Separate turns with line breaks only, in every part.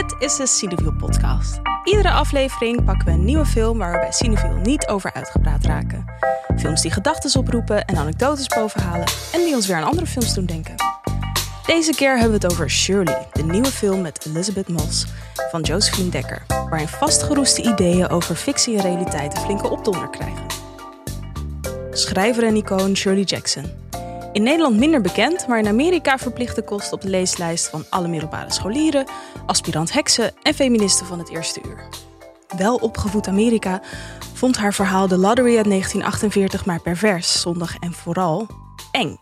Dit is de Cineville podcast. Iedere aflevering pakken we een nieuwe film waar we bij Cineville niet over uitgepraat raken. Films die gedachten oproepen en anekdotes bovenhalen en die ons weer aan andere films doen denken. Deze keer hebben we het over Shirley, de nieuwe film met Elizabeth Moss van Josephine Dekker, waarin vastgeroeste ideeën over fictie en realiteit een flinke opdonder krijgen. Schrijver en icoon Shirley Jackson. In Nederland minder bekend, maar in Amerika verplichte kost op de leeslijst van alle middelbare scholieren, aspirant heksen en feministen van het eerste uur. Wel opgevoed Amerika vond haar verhaal The Lottery uit 1948 maar pervers, zondig en vooral eng.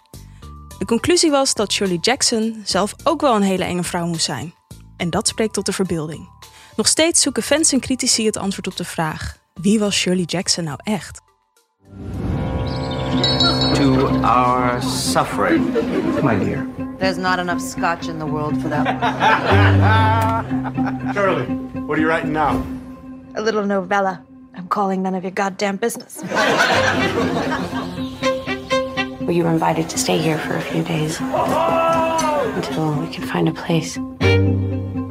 De conclusie was dat Shirley Jackson zelf ook wel een hele enge vrouw moest zijn. En dat spreekt tot de verbeelding. Nog steeds zoeken fans en critici het antwoord op de vraag: wie was Shirley Jackson nou echt?
To our suffering, my dear.
There's not enough scotch in the world for that.
Shirley, what are you writing now?
A little novella. I'm calling none of your goddamn business.
Well, you were invited to stay here for a few days until we can find a place.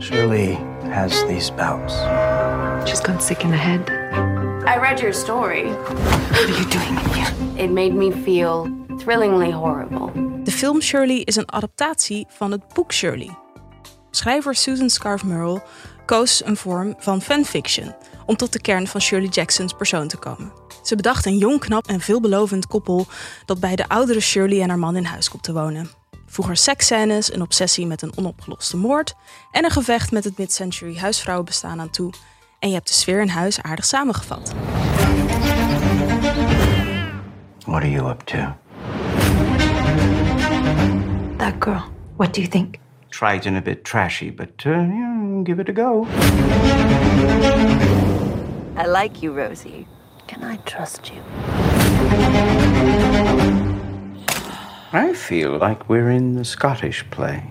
Shirley has these bouts.
She's gone sick in the head. I read your story. What are you doing here? It made me feel thrillingly horrible.
De film Shirley is een adaptatie van het boek Shirley. Schrijver Susan Scarf Merle koos een vorm van fanfiction om tot de kern van Shirley Jacksons persoon te komen. Ze bedacht een jong, knap en veelbelovend koppel dat bij de oudere Shirley en haar man in huis komt te wonen. Voeg er seksscènes, een obsessie met een onopgeloste moord en een gevecht met het mid-century huisvrouwenbestaan aan toe. En je hebt de sfeer in huis aardig samengevat.
What are you up to?
That girl. What do you think?
Trite and a bit trashy, but uh, yeah, give it a go.
I like you, Rosie. Can I trust you?
I feel like we're in the Scottish play.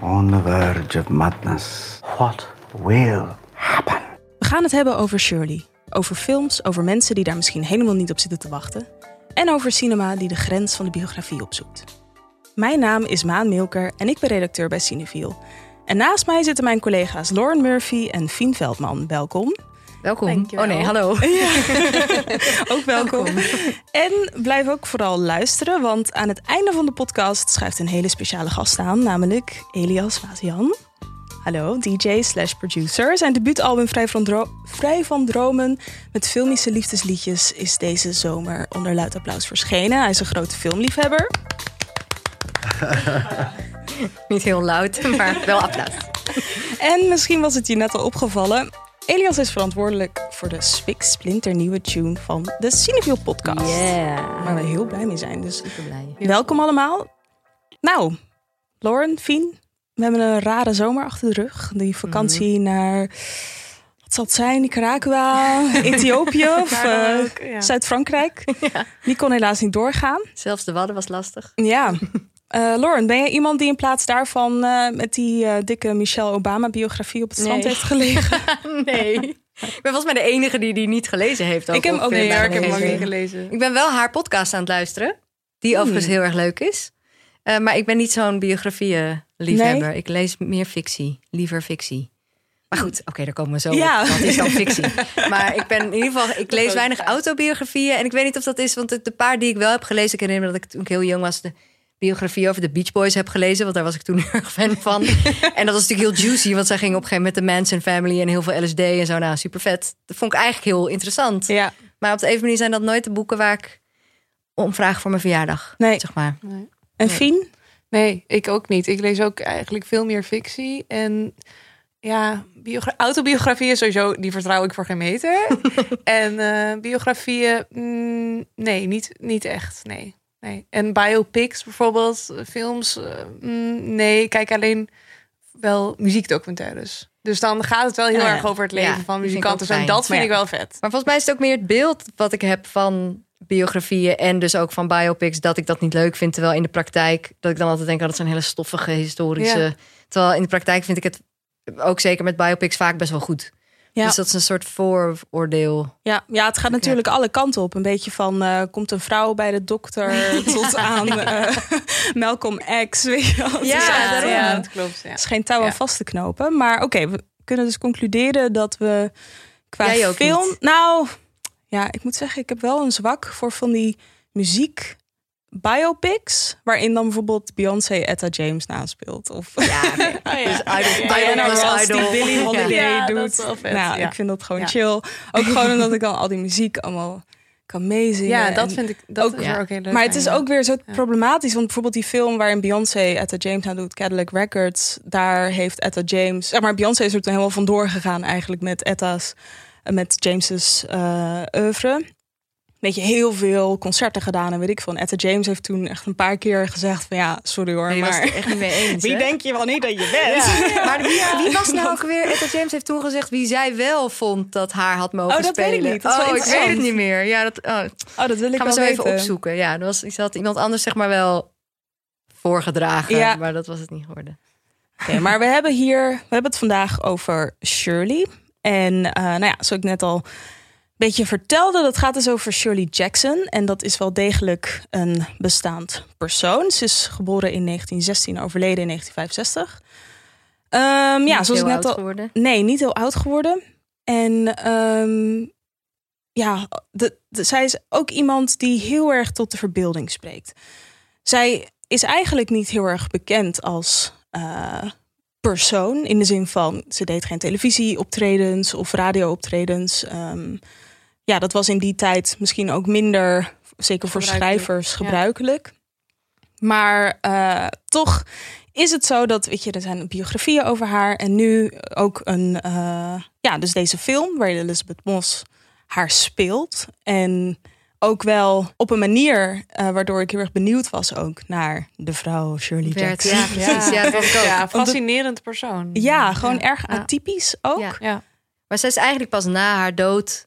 On the verge of madness. What will happen?
We gaan het hebben over Shirley. Over films, over mensen die daar misschien helemaal niet op zitten te wachten. En over cinema die de grens van de biografie opzoekt. Mijn naam is Maan Milker en ik ben redacteur bij Cineviel. En naast mij zitten mijn collega's Lauren Murphy en Fien Veldman. Welkom.
Welkom.
Dankjewel.
Oh nee, hallo.
Ook welkom. En blijf ook vooral luisteren, want aan het einde van de podcast schuift een hele speciale gast aan, namelijk Elias Wazian. Hallo, DJ slash producer. Zijn debuutalbum Vrij van, Dro- Vrij van Dromen met filmische liefdesliedjes is deze zomer onder luid applaus verschenen. Hij is een grote filmliefhebber.
Niet heel luid, maar wel applaus.
En misschien was het je net al opgevallen. Elias is verantwoordelijk voor de spik splinternieuwe tune van de Cineviel podcast.
Yeah.
Waar we heel blij mee zijn. Dus welkom allemaal. Nou, Lauren, Fien, we hebben een rare zomer achter de rug. Die vakantie
Mhm.
naar, wat zal het zijn, Nicaragua, Ethiopië of eh, Zuid-Frankrijk. Die kon helaas niet doorgaan.
Zelfs de wadden was lastig.
Ja. Eh Lauren, ben je iemand die in plaats daarvan eh, met die dikke Michelle Obama biografie op het strand
Nee.
heeft gelegen?
Nee. Ik ben volgens mij de enige die die niet gelezen heeft.
Ik heb ook niet
bijna
ik heb ook niet gelezen.
Ik ben wel haar podcast aan het luisteren. Die overigens heel erg leuk is. Eh, maar ik ben niet zo'n
Nee?
Ik lees meer fictie. Liever fictie. Maar goed, oké, daar komen we zo
Ja.
op. Wat is dan fictie? maar ik ben in ieder geval... Ik lees weinig autobiografieën. En ik weet niet of dat is... Want de, de paar die ik wel heb gelezen... Ik herinner me dat ik toen ik heel jong was... de biografie over de Beach Boys heb gelezen. Want daar was ik toen heel erg fan van. en dat was natuurlijk heel juicy. Want zij gingen op een gegeven moment met de Manson Family... en heel veel LSD en zo. Nou, super vet. Dat vond ik eigenlijk heel interessant.
Ja,
Maar op de manier zijn dat nooit de boeken waar ik om vraag voor mijn verjaardag.
Nee.
Zeg maar.
en Fien?
Nee, ik ook niet. Ik lees ook eigenlijk veel meer fictie. En ja, biogra- autobiografieën sowieso, die vertrouw ik voor geen meter. en eh, biografieën, mm, nee, niet, niet echt. Nee, nee. En biopics bijvoorbeeld, films, eh, mm, nee, ik kijk alleen wel muziekdocumentaires. Dus dan gaat het wel heel
Ja, ja.
erg over het leven
Ja,
van muzikanten. En dat vind
Maar
ik wel vet.
Maar volgens mij is het ook meer het beeld wat ik heb van biografieën en dus ook van biopics dat ik dat niet leuk vind. Terwijl in de praktijk dat ik dan altijd denk dat het zijn hele stoffige historische.
Ja.
Terwijl in de praktijk vind ik het ook zeker met biopics vaak best wel goed.
Ja.
Dus dat is een soort vooroordeel.
Ja, ja, het gaat natuurlijk alle kanten op. Een beetje van eh, komt een vrouw bij de dokter tot aan eh, Malcolm X. Weet je wel. Het
Ja, daarom.
ja,
dat klopt. Ja.
Het is geen touw aan
Ja.
vast te knopen. Maar oké, we kunnen dus concluderen dat we qua
Jij ook
film.
niet.
Nou, ja, ik moet zeggen, ik heb wel een zwak voor van die muziek biopics, waarin dan bijvoorbeeld Beyoncé Etta James naspeelt. Of
Ja. Dus Idol,
Diana Ross die. Billie Holiday
Ja,
doet.
vet,
nou, ik vind dat gewoon chill. Ook gewoon omdat ik dan al die muziek allemaal kan meezingen.
Ja, dat vind ik dat
ook-
is ook heel leuk
maar het is ook weer zo problematisch. Want bijvoorbeeld die film waarin Beyoncé Etta James aan doet, Cadillac Records. Daar heeft Etta James... Zeg maar, Beyoncé is er toen helemaal vandoor gegaan eigenlijk met Etta's... eh, Met James's eh oeuvre. Weet je, heel veel concerten gedaan en weet ik veel. En Etta James heeft toen echt een paar keer gezegd van... Ja, sorry hoor,
Nee, was
maar...
het er echt niet mee eens.
Wie
hè?
denk je wel niet dat je bent?
Maar wie, wie was nou ook weer? Etta James heeft toen gezegd wie zij wel vond dat haar had mogen
Oh, dat weet ik
spelen.
niet. Dat
oh, ik weet het niet meer. Ja, dat oh,
Oh, dat wil ik
gaan we zo even opzoeken. Ja, er was, ze had iemand anders zeg maar wel voorgedragen,
Ja.
maar dat was het niet geworden.
Oké, maar we hebben hier, we hebben het vandaag over Shirley. En eh, nou ja, zoals ik net al een beetje vertelde, dat gaat dus over Shirley Jackson. En dat is wel degelijk een bestaand persoon. Ze is geboren in 1916, overleden in 1965. Ehm, ja, zoals ik net al.
geworden.
Nee, niet heel oud geworden. En ehm, ja, de, de- zij is ook iemand die heel erg tot de verbeelding spreekt. Zij is eigenlijk niet heel erg bekend als eh, persoon. In de zin van, ze deed geen televisieoptredens of radiooptredens. Ehm ja, dat was in die tijd misschien ook minder, zeker voor
Gebruikelijk,
schrijvers,
ja.
gebruikelijk. Maar eh, toch is het zo dat, weet je, er zijn biografieën over haar. En nu ook een, eh, ja, dus deze film waarin Elizabeth Moss haar speelt. En ook wel op een manier eh, waardoor ik heel erg benieuwd was ook naar de vrouw Shirley
Werd,
Jackson.
ja, precies. Ja, dat ook.
Ja, fascinerend persoon.
Ja, gewoon erg
Ja.
atypisch ook.
Ja.
Ja.
Maar zij is eigenlijk pas na haar dood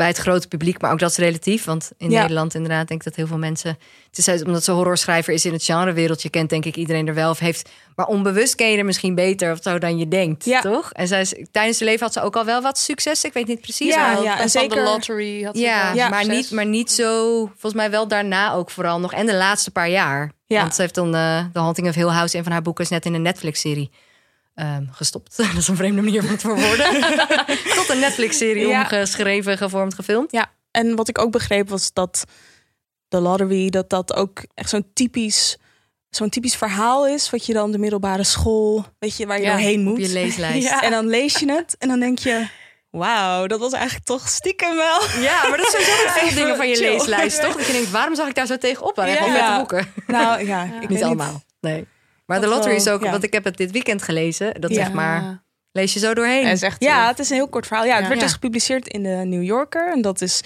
bij het grote publiek, maar ook dat is relatief. Want in
Ja.
Nederland inderdaad denk ik dat heel veel mensen... Het is uit- omdat ze horrorschrijver is in het genrewereldje, kent denk ik iedereen er wel of heeft. Maar onbewust ken je er misschien beter of zo dan je denkt,
Ja.
toch? En zij is, tijdens haar leven had ze ook al wel wat succes. Ik weet niet precies.
Ja,
Wel,
ja, en zeker-
de lottery had ze
ja,
Ja,
maar, niet, maar niet zo. Volgens mij wel daarna ook vooral nog. En de laatste paar jaar.
Ja.
Want ze heeft dan eh The Haunting of Hill House, een van haar boeken, is net in een Netflix-serie ehm, gestopt. Dat is een vreemde manier van het verwoorden. Tot een Netflix-serie
Ja.
omgeschreven, gevormd, gefilmd.
Ja, en wat ik ook begreep was dat de lottery, dat dat ook echt zo'n typisch, zo'n typisch verhaal is. Wat je dan de middelbare school, weet je, waar je
Ja,
doorheen
Op
moet.
je leeslijst.
Ja.
En dan lees je het en dan denk je, wauw, dat was eigenlijk toch stiekem wel.
Ja, maar dat zijn sowieso veel dingen van je
chill.
leeslijst, toch? Dat je denkt, waarom zag ik daar zo tegenop? Wel
Ja.
boeken.
Nou ja, ik weet
Niet allemaal. Nee. Maar de lottery is ook,
ja.
want ik heb het dit weekend gelezen. Dat
Ja.
zeg maar, lees je zo doorheen.
Hij is echt
Ja,
eh,
het is een heel kort verhaal. Ja, het
Ja.
werd
Ja.
dus gepubliceerd in de New Yorker. En dat is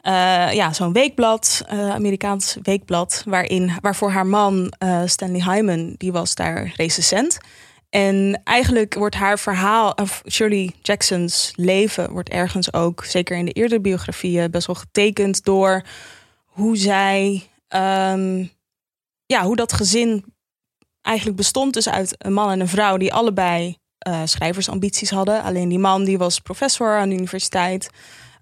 eh, ja, zo'n weekblad, eh, Amerikaans weekblad, waarin, waarvoor haar man eh, Stanley Hyman, die was daar recensent. En eigenlijk wordt haar verhaal, of Shirley Jackson's leven, wordt ergens ook, zeker in de eerdere biografieën, best wel getekend door hoe zij, ehm, ja, hoe dat gezin eigenlijk bestond dus uit een man en een vrouw die allebei eh, schrijversambities hadden. Alleen die man die was professor aan de universiteit.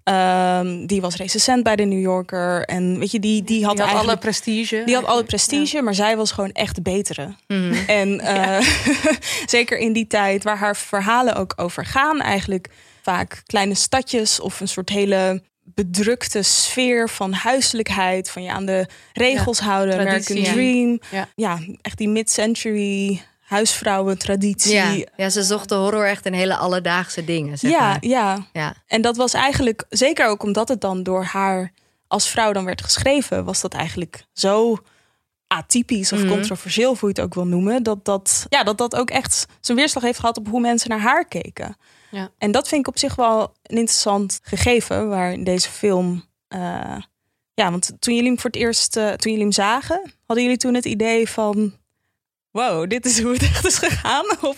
Ehm, die was recensent bij de New Yorker. En weet je, die, die had,
die had alle prestige.
Die had alle prestige, maar zij was gewoon echt de betere.
Mhm.
En eh, zeker in die tijd waar haar verhalen ook over gaan, eigenlijk vaak kleine stadjes of een soort hele bedrukte sfeer van huiselijkheid, van je aan de regels houden,
traditie,
American. Dream.
Ja.
Ja, echt die mid-century huisvrouwen traditie.
ja.
Ja,
ze zocht de horror echt in hele alledaagse dingen. Zeg
ja,
maar.
ja.
ja.
En dat was eigenlijk, zeker ook omdat het dan door haar als vrouw dan werd geschreven, was dat eigenlijk zo atypisch of
Mhm.
controversieel, hoe je het ook wil noemen, dat dat, ja, dat dat ook echt zijn weerslag heeft gehad op hoe mensen naar haar keken.
Ja.
En dat vind ik op zich wel een interessant gegeven, waar deze film, eh, ja, want toen jullie hem voor het eerst, eh, toen jullie hem zagen, hadden jullie toen het idee van, wow, dit is hoe het echt is gegaan? Of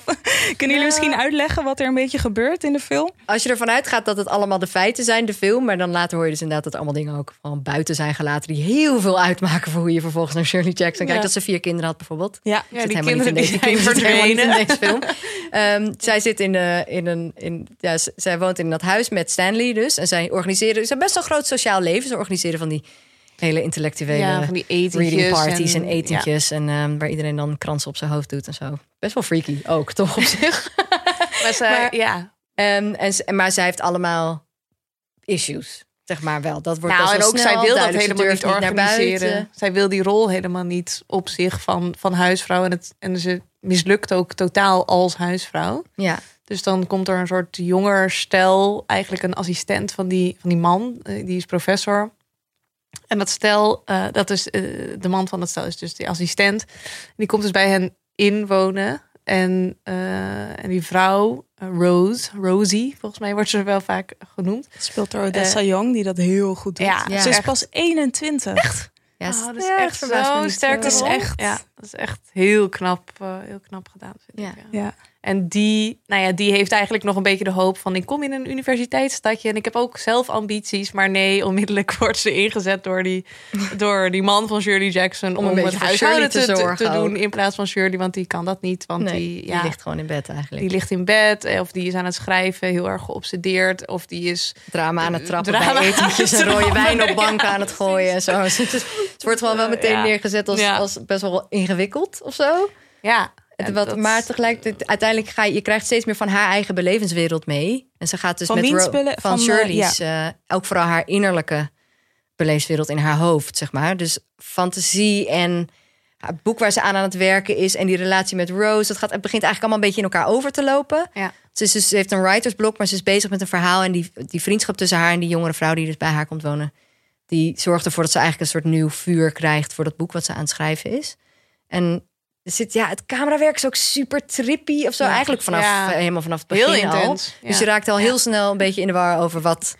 kunnen jullie misschien uitleggen wat er een beetje gebeurt in de film?
Als je ervan uitgaat dat het allemaal de feiten zijn, de film. Maar dan later hoor je dus inderdaad dat allemaal dingen ook van buiten zijn gelaten. Die heel veel uitmaken voor hoe je vervolgens naar Shirley Jackson kijkt.
Ja.
Dat ze vier kinderen had bijvoorbeeld.
Ja,
Ja, die
helemaal niet in
kinderen
deze, kinderen niet in
verdwenen.
deze film. Ehm, zij zit in, de, in een. In, ja, zij woont in dat huis met Stanley dus. En zij organiseren. Ze hebben best wel een groot sociaal leven. Ze organiseren van die hele intellectuele
Ja, van die
reading parties en,
en-
etentjes. En ehm, waar iedereen dan kransen op zijn hoofd doet en zo. Best wel freaky ook, toch op zich.
Maar, zij,
Maar-
ja.
Ehm, en, ze- maar zij heeft allemaal issues, zeg maar wel. Dat wordt
Nou, en ook
snel
zij wil dat helemaal niet organiseren. Zij wil die rol helemaal niet op zich van, van huisvrouw. En, het, en ze mislukt ook totaal als huisvrouw.
Ja,
Dus dan komt er een soort jonger stel, eigenlijk een assistent van die, van die man, eh, die is professor. En dat stel, eh, dat is eh, de man van het stel, is dus die assistent. Die komt dus bij hen inwonen. En, eh, en die vrouw, Rose, Rosie, volgens mij wordt ze wel vaak genoemd.
Speelt er Odessa Young, die dat heel goed doet.
Ja,
Ja.
Ze is
echt.
pas 21.
ja,
Oh, dat is
ja,
echt
niet.
sterke
Dat is echt-
Ja, dat is echt heel knap, eh, heel knap gedaan. Vind
Ja.
ik, ja.
Ja.
En die, nou ja, die heeft eigenlijk nog een beetje de hoop van... ik kom in een universiteitsstadje en ik heb ook zelf ambities. Maar nee, onmiddellijk wordt ze ingezet door die, door die man van Shirley Jackson...
Om
om,
een beetje
het huishouden
Shirley
te,
te
te,
zorgen
te doen in plaats van Shirley. Want die kan dat niet, want
Nee,
die,
die
ja,
ligt gewoon in bed eigenlijk.
die ligt in bed... eh, of die is aan het schrijven, heel erg geobsedeerd... of die is
drama aan het trappen
Drama
bij etentjes en rode wijn op
trappen,
banken
ja,
aan het gooien en zo. Dus het wordt gewoon wel meteen
Ja.
neergezet als,
Ja.
als best wel ingewikkeld of zo.
ja... En
wat,
dat-
maar tegelijkertijd, uiteindelijk ga je, je krijgt steeds meer van haar eigen belevenswereld mee. En ze gaat dus
Van
met Ro- van,
van, eh,
Shirley's, eh, ook vooral haar innerlijke beleefswereld in haar hoofd, zeg maar. Dus fantasie en het boek waar ze aan aan het werken is en die relatie met Rose, dat gaat, het begint eigenlijk allemaal een beetje in elkaar over te lopen.
Ja.
Ze, is dus, ze heeft een writersblok, maar ze is bezig met een verhaal. En die, die vriendschap tussen haar en die jongere vrouw die dus bij haar komt wonen, die zorgt ervoor dat ze eigenlijk een soort nieuw vuur krijgt voor dat boek wat ze aan het schrijven is. En er zit, ja, het camerawerk is ook super trippy of zo.
Ja.
Eigenlijk vanaf
Ja.
eh, helemaal vanaf het begin
Heel intens.
Dus je raakt al heel snel een beetje in de war over wat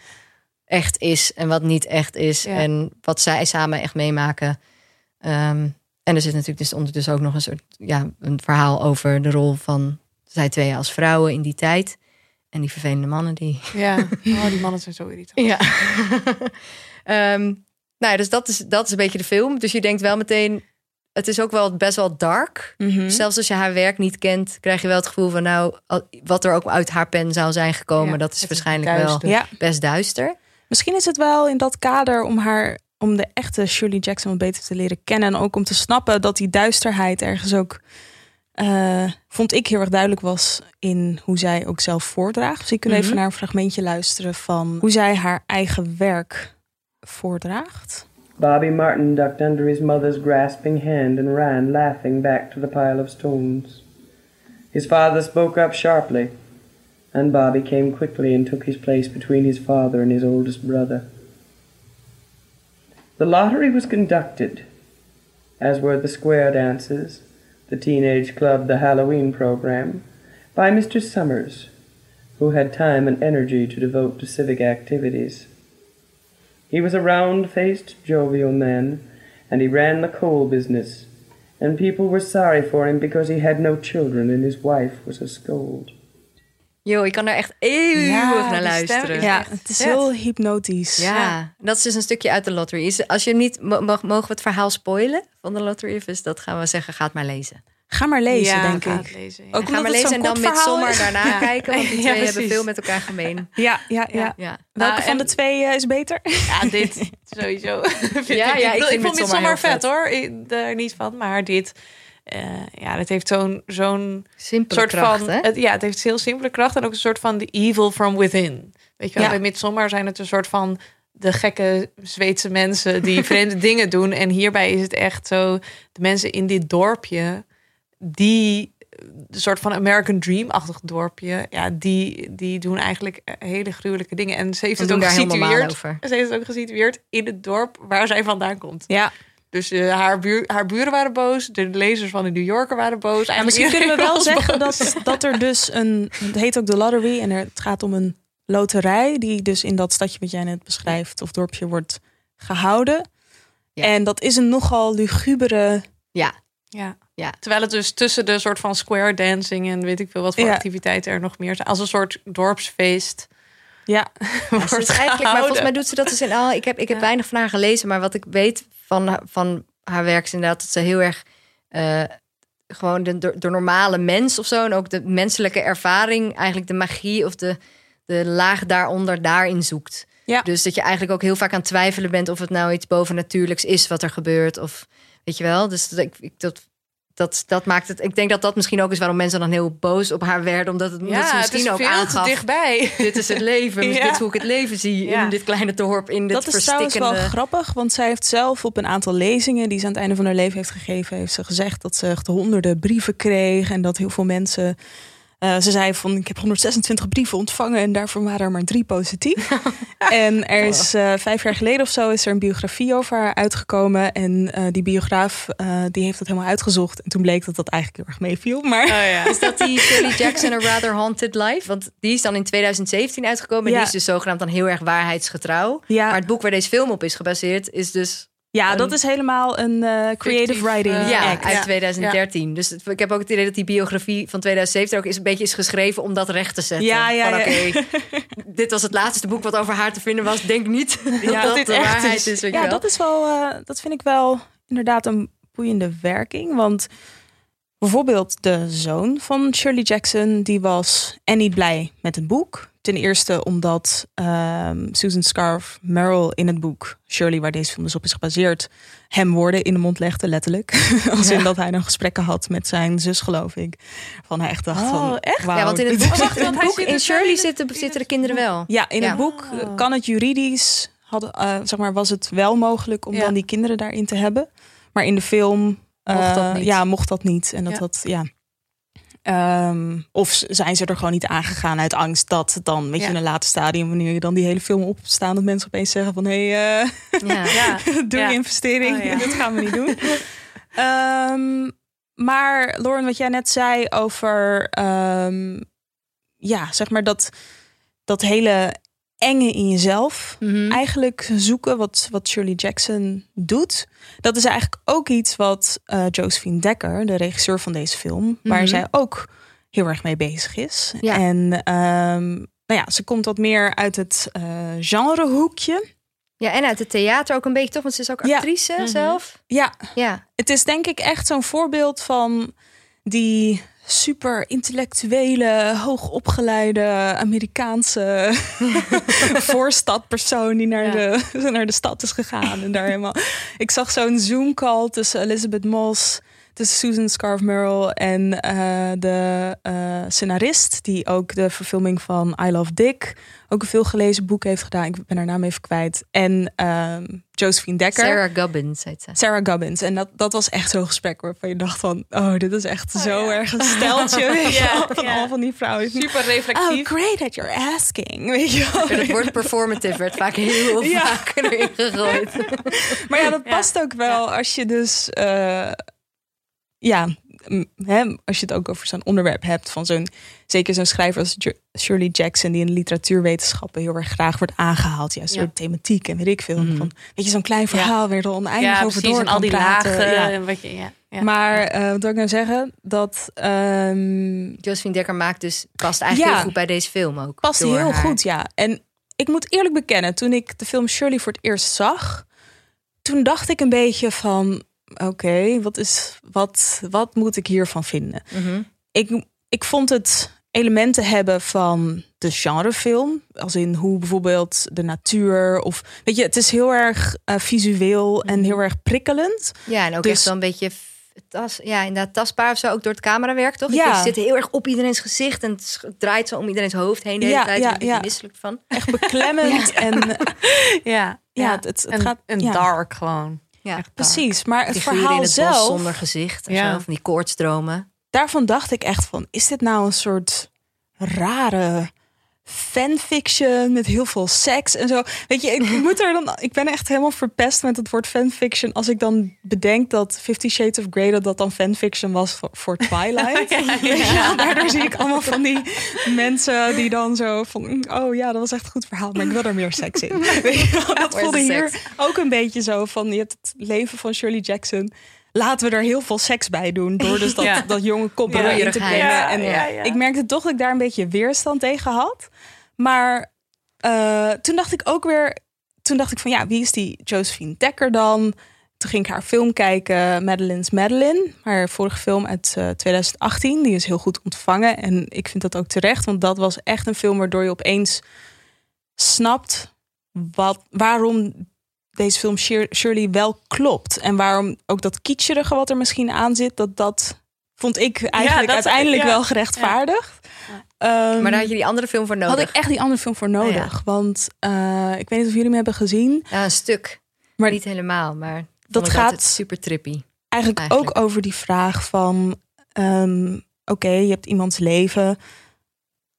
echt is en wat niet echt is. En wat zij samen echt meemaken. Ehm, en er zit natuurlijk dus ondertussen ook nog een soort ja, een verhaal over de rol van zij twee als vrouwen in die tijd. En die vervelende mannen die.
Ja, oh, die mannen zijn zo irritant.
Ja. Ehm, nou ja, dus dat is, dat is een beetje de film. Dus je denkt wel meteen. Het is ook wel best wel dark.
Mhm.
Zelfs als je haar werk niet kent, krijg je wel het gevoel van nou, wat er ook uit haar pen zou zijn gekomen,
Ja,
dat is waarschijnlijk wel
Ja,
best duister.
misschien is het wel in dat kader om haar, om de echte Shirley Jackson wat beter te leren kennen. En ook om te snappen dat die duisterheid ergens ook, eh, vond ik heel erg duidelijk was in hoe zij ook zelf voordraagt. Dus ik kan even
Mhm.
naar een fragmentje luisteren van hoe zij haar eigen werk voordraagt.
Bobby Martin ducked under his mother's grasping hand and ran, laughing, back to the pile of stones. His father spoke up sharply, and Bobby came quickly and took his place between his father and his oldest brother. The lottery was conducted, as were the square dances, the teenage club, the Halloween program, by Mr. Summers, who had time and energy to devote to civic activities. He was a round faced, jovial man, and he ran the coal business. And people were sorry for him because he had no children and his wife was a scold.
Yo, ik kan daar echt eeuwig
Ja,
naar luisteren.
is
Ja, het is heel hypnotisch.
Ja, dat is dus een stukje uit de lottery. Is, als je niet, mo- mo- mogen we het verhaal spoilen van de lottery? Dus dat gaan we zeggen, ga het maar lezen.
Ga maar lezen,
Ja,
denk ik.
het lezen, ja.
Ook
Ga maar lezen en dan met
is.
daarna
Ja.
kijken, want die
Ja,
twee hebben veel met elkaar gemeen.
Ja, ja, ja.
Ja.
Welke
Nou,
van
en-
de twee eh, is beter?
Ja, dit sowieso.
Ja,
ik,
ja, ik
ik,
vind
vond vet,
vet.
hoor. Ik, daar niet van, maar dit... eh, ja, het heeft zo'n zo'n
Simpele
soort
kracht,
van...
hè?
Het, ja, het heeft heel simpele kracht en ook een soort van the evil from within. Weet je wel,
Ja.
bij Midsommar zijn het een soort van de gekke Zweedse mensen die vreemde dingen doen. En hierbij is het echt zo, de mensen in dit dorpje, die een soort van American Dream-achtig dorpje, ja, die, die doen eigenlijk eh, hele gruwelijke dingen. En ze heeft het ook gesitueerd.
over.
Ze heeft het ook gesitueerd in het dorp waar zij vandaan komt.
Ja.
Dus eh, haar, buur, haar buren waren boos, de lezers van de New Yorker waren boos.
Ja, misschien kunnen we wel zeggen
boos.
dat, dat er dus een. Het heet ook de lottery en er, het gaat om een loterij die dus in dat stadje wat jij net beschrijft of dorpje wordt gehouden.
Ja.
En dat is een nogal lugubere.
Ja,
Ja.
Ja.
Terwijl het dus tussen de soort van square dancing en weet ik veel wat voor
Ja.
activiteiten er nog meer zijn. Als een soort dorpsfeest
Ja,
wordt
eigenlijk, maar volgens mij doet ze dat dus in al. Ik heb, ik heb
Ja.
weinig van haar gelezen, maar wat ik weet van, van haar werk is inderdaad dat ze heel erg eh, gewoon de, de, de normale mens of zo en ook de menselijke ervaring, eigenlijk de magie of de, de laag daaronder daarin zoekt.
Ja.
Dus dat je eigenlijk ook heel vaak aan het twijfelen bent of het nou iets bovennatuurlijks is wat er gebeurt of weet je wel. Dus dat, ik, ik, dat dat, dat maakt het. Ik denk dat dat misschien ook is waarom mensen dan heel boos op haar werden. Omdat het, omdat
Ja,
ze
het
misschien
is
ook
veel te dichtbij.
Dit is het leven.
Ja.
Dit is hoe ik het leven zie
Ja.
in dit kleine dorp. In dit
dat is trouwens wel grappig, want zij heeft zelf op een aantal lezingen die ze aan het einde van haar leven heeft gegeven, heeft ze gezegd dat ze echt honderden brieven kreeg en dat heel veel mensen. Eh, ze zei van ik heb 126 brieven ontvangen en daarvan waren er maar drie positief. en er is eh, vijf jaar geleden of zo is er een biografie over haar uitgekomen. En eh, die biograaf eh, die heeft dat helemaal uitgezocht. En toen bleek dat dat eigenlijk heel erg meeviel. Maar
Oh ja.
Is dat die Shirley Jackson A Rather Haunted Life? Want die is dan in 2017 uitgekomen. En
Ja.
die is dus zogenaamd dan heel erg waarheidsgetrouw.
Ja.
Maar het boek waar deze film op is gebaseerd is dus...
ja,
Een
dat is helemaal een eh, creative
fictief,
writing
eh,
ja,
act.
uit 2013. Dus het- ik heb ook het idee dat die biografie van 2017 ook is een beetje is geschreven om dat recht te zetten.
Ja, ja,
Van,
ja.
dit was het laatste boek wat over haar te vinden was. Denk niet dat dat
dit
de
echt
waarheid
is.
Ja,
wel.
dat is wel, eh, dat vind ik wel inderdaad een boeiende werking. Want bijvoorbeeld de zoon van Shirley Jackson, die was en niet blij met het boek. Ten eerste omdat ehm, Susan Scarf Merrill in het boek Shirley, waar deze film dus op is gebaseerd, hem woorden in de mond legde, letterlijk. Als in dat hij dan gesprekken had met zijn zus, geloof ik. Van hij echt dacht
Oh,
van,
echt?
Ja, want in het boek,
wacht, want
in Shirley zitten, zitten de kinderen wel.
Ja, in
Ja.
het boek eh, kan het juridisch, had, eh, zeg maar, was het wel mogelijk om
Ja.
dan die kinderen daarin te hebben. Maar in de film
Mocht dat
eh,
niet.
Ja, mocht dat niet. En dat dat, ja. Ehm, of zijn ze er gewoon niet aangegaan uit angst dat dan, weet je,
Ja.
in een later stadium, wanneer je dan die hele film opstaan, dat mensen opeens zeggen van, hé, hey, eh,
Ja.
Ja.
doe je investering,
Oh,
dat gaan we niet doen. Ehm, maar Lauren, wat jij net zei over, ehm, ja, zeg maar dat, dat hele enge in jezelf
Mhm.
eigenlijk zoeken wat, wat Shirley Jackson doet. Dat is eigenlijk ook iets wat eh, Josephine Dekker, de regisseur van deze film, waar
Mhm.
zij ook heel erg mee bezig is.
Ja.
En ehm, nou ja, ze komt wat meer uit het eh genrehoekje.
ja, en uit het theater ook een beetje, toch? Want ze is ook actrice
Mhm.
zelf.
Ja,
Ja.
het is denk ik echt zo'n voorbeeld van die super intellectuele, hoogopgeleide Amerikaanse voorstadpersoon die naar,
Ja.
de, naar de stad is gegaan. En daar helemaal. Ik zag zo'n Zoom call tussen Elizabeth Moss, tussen Susan Scarf Merrill en eh, de eh, scenarist die ook de verfilming van I Love Dick ook een veel gelezen boek heeft gedaan. Ik ben haar naam even kwijt. En ehm, Josephine Dekker.
Sarah Gubbins heet ze.
Sarah Gubbins. En dat, dat was echt zo'n gesprek waarvan je dacht van... oh, dit is echt zo erg een steltje.
Ja,
wel, van
ja.
allemaal van die vrouwen.
Super
Oh,
reflectief.
great that you're asking. Weet je wel.
Het woord performative werd vaak heel
Ja.
vaak erin gegooid.
Maar ja, dat
Ja.
past ook wel als je dus... eh, ja, hè, als je het ook over zo'n onderwerp hebt... van zo'n, zeker zo'n schrijver als Shirley Jackson... die in de literatuurwetenschappen heel erg graag wordt aangehaald. Juist
Ja.
door thematiek en weet ik veel.
Mhm.
Van, weet je, zo'n klein verhaal weer er oneindig
Ja,
over door
En al die
praten.
lagen.
Ja.
en Wat je, ja. Ja.
Maar eh, wat wil ik nou zeggen? Dat ehm,
Josephine Dekker maakt dus, past eigenlijk
Ja.
heel goed bij deze film ook.
past heel
haar.
goed, ja. En ik moet eerlijk bekennen, toen ik de film Shirley voor het eerst zag, toen dacht ik een beetje van, oké, wat is, wat, wat moet ik hiervan vinden?
Mhm.
Ik, ik vond het elementen hebben van de genrefilm, als in hoe bijvoorbeeld de natuur of, weet je, het is heel erg eh, visueel en heel erg prikkelend.
Ja, en ook
Dus-
echt een beetje tas, ja, inderdaad tastbaar of zo, ook door het camerawerk, toch?
Ja.
Je zit heel erg op iedereen's gezicht en het draait zo om iedereen's hoofd heen de hele
Ja,
tijd.
ja,
Ja, misselijk van.
Echt beklemmend en
ja.
ja, het, het,
en,
gaat
en dark gewoon.
Ja.
Precies, maar het
figuren in
verhaal
het
zelf,
bos zonder gezicht
Ja.
zo, van die koortsdromen.
daarvan dacht ik echt van, is dit nou een soort rare fanfiction met heel veel seks en zo? Weet je, ik moet er dan, ik ben echt helemaal verpest met het woord fanfiction als ik dan bedenk dat Fifty Shades of Grey dat dat dan fanfiction was voor, voor Twilight. Wel? Daardoor zie ik allemaal van die mensen die dan zo van, oh ja, dat was echt een goed verhaal, maar ik wil er meer seks in. Weet je? Dat voelde hier ook een beetje zo van, je hebt het leven van Shirley Jackson. Laten we er heel veel seks bij doen. Door dus dat,
Ja.
dat jonge koppel
Ja.
te brengen. En ik merkte toch dat ik daar een beetje weerstand tegen had. Maar eh, toen dacht ik ook weer... Toen dacht ik van ja, wie is die Josephine Dekker dan? Toen ging ik haar film kijken, Madeline's Madeline. Haar vorige film uit eh, 2018. Die is heel goed ontvangen. En ik vind dat ook terecht. Want dat was echt een film waardoor je opeens snapt... Wat, waarom deze film Shirley wel klopt. En waarom ook dat kitscherige wat er misschien aan zit, dat dat vond ik eigenlijk uiteindelijk wel gerechtvaardigd.
Ehm, maar daar had je die andere film voor nodig.
Had ik echt die andere film voor nodig. Want uh, ik weet niet of jullie hem hebben gezien.
Ja, een stuk. Maar niet helemaal, maar
dat gaat
super trippy.
Eigenlijk, ook over die vraag van... Um, Oké, je hebt iemands leven.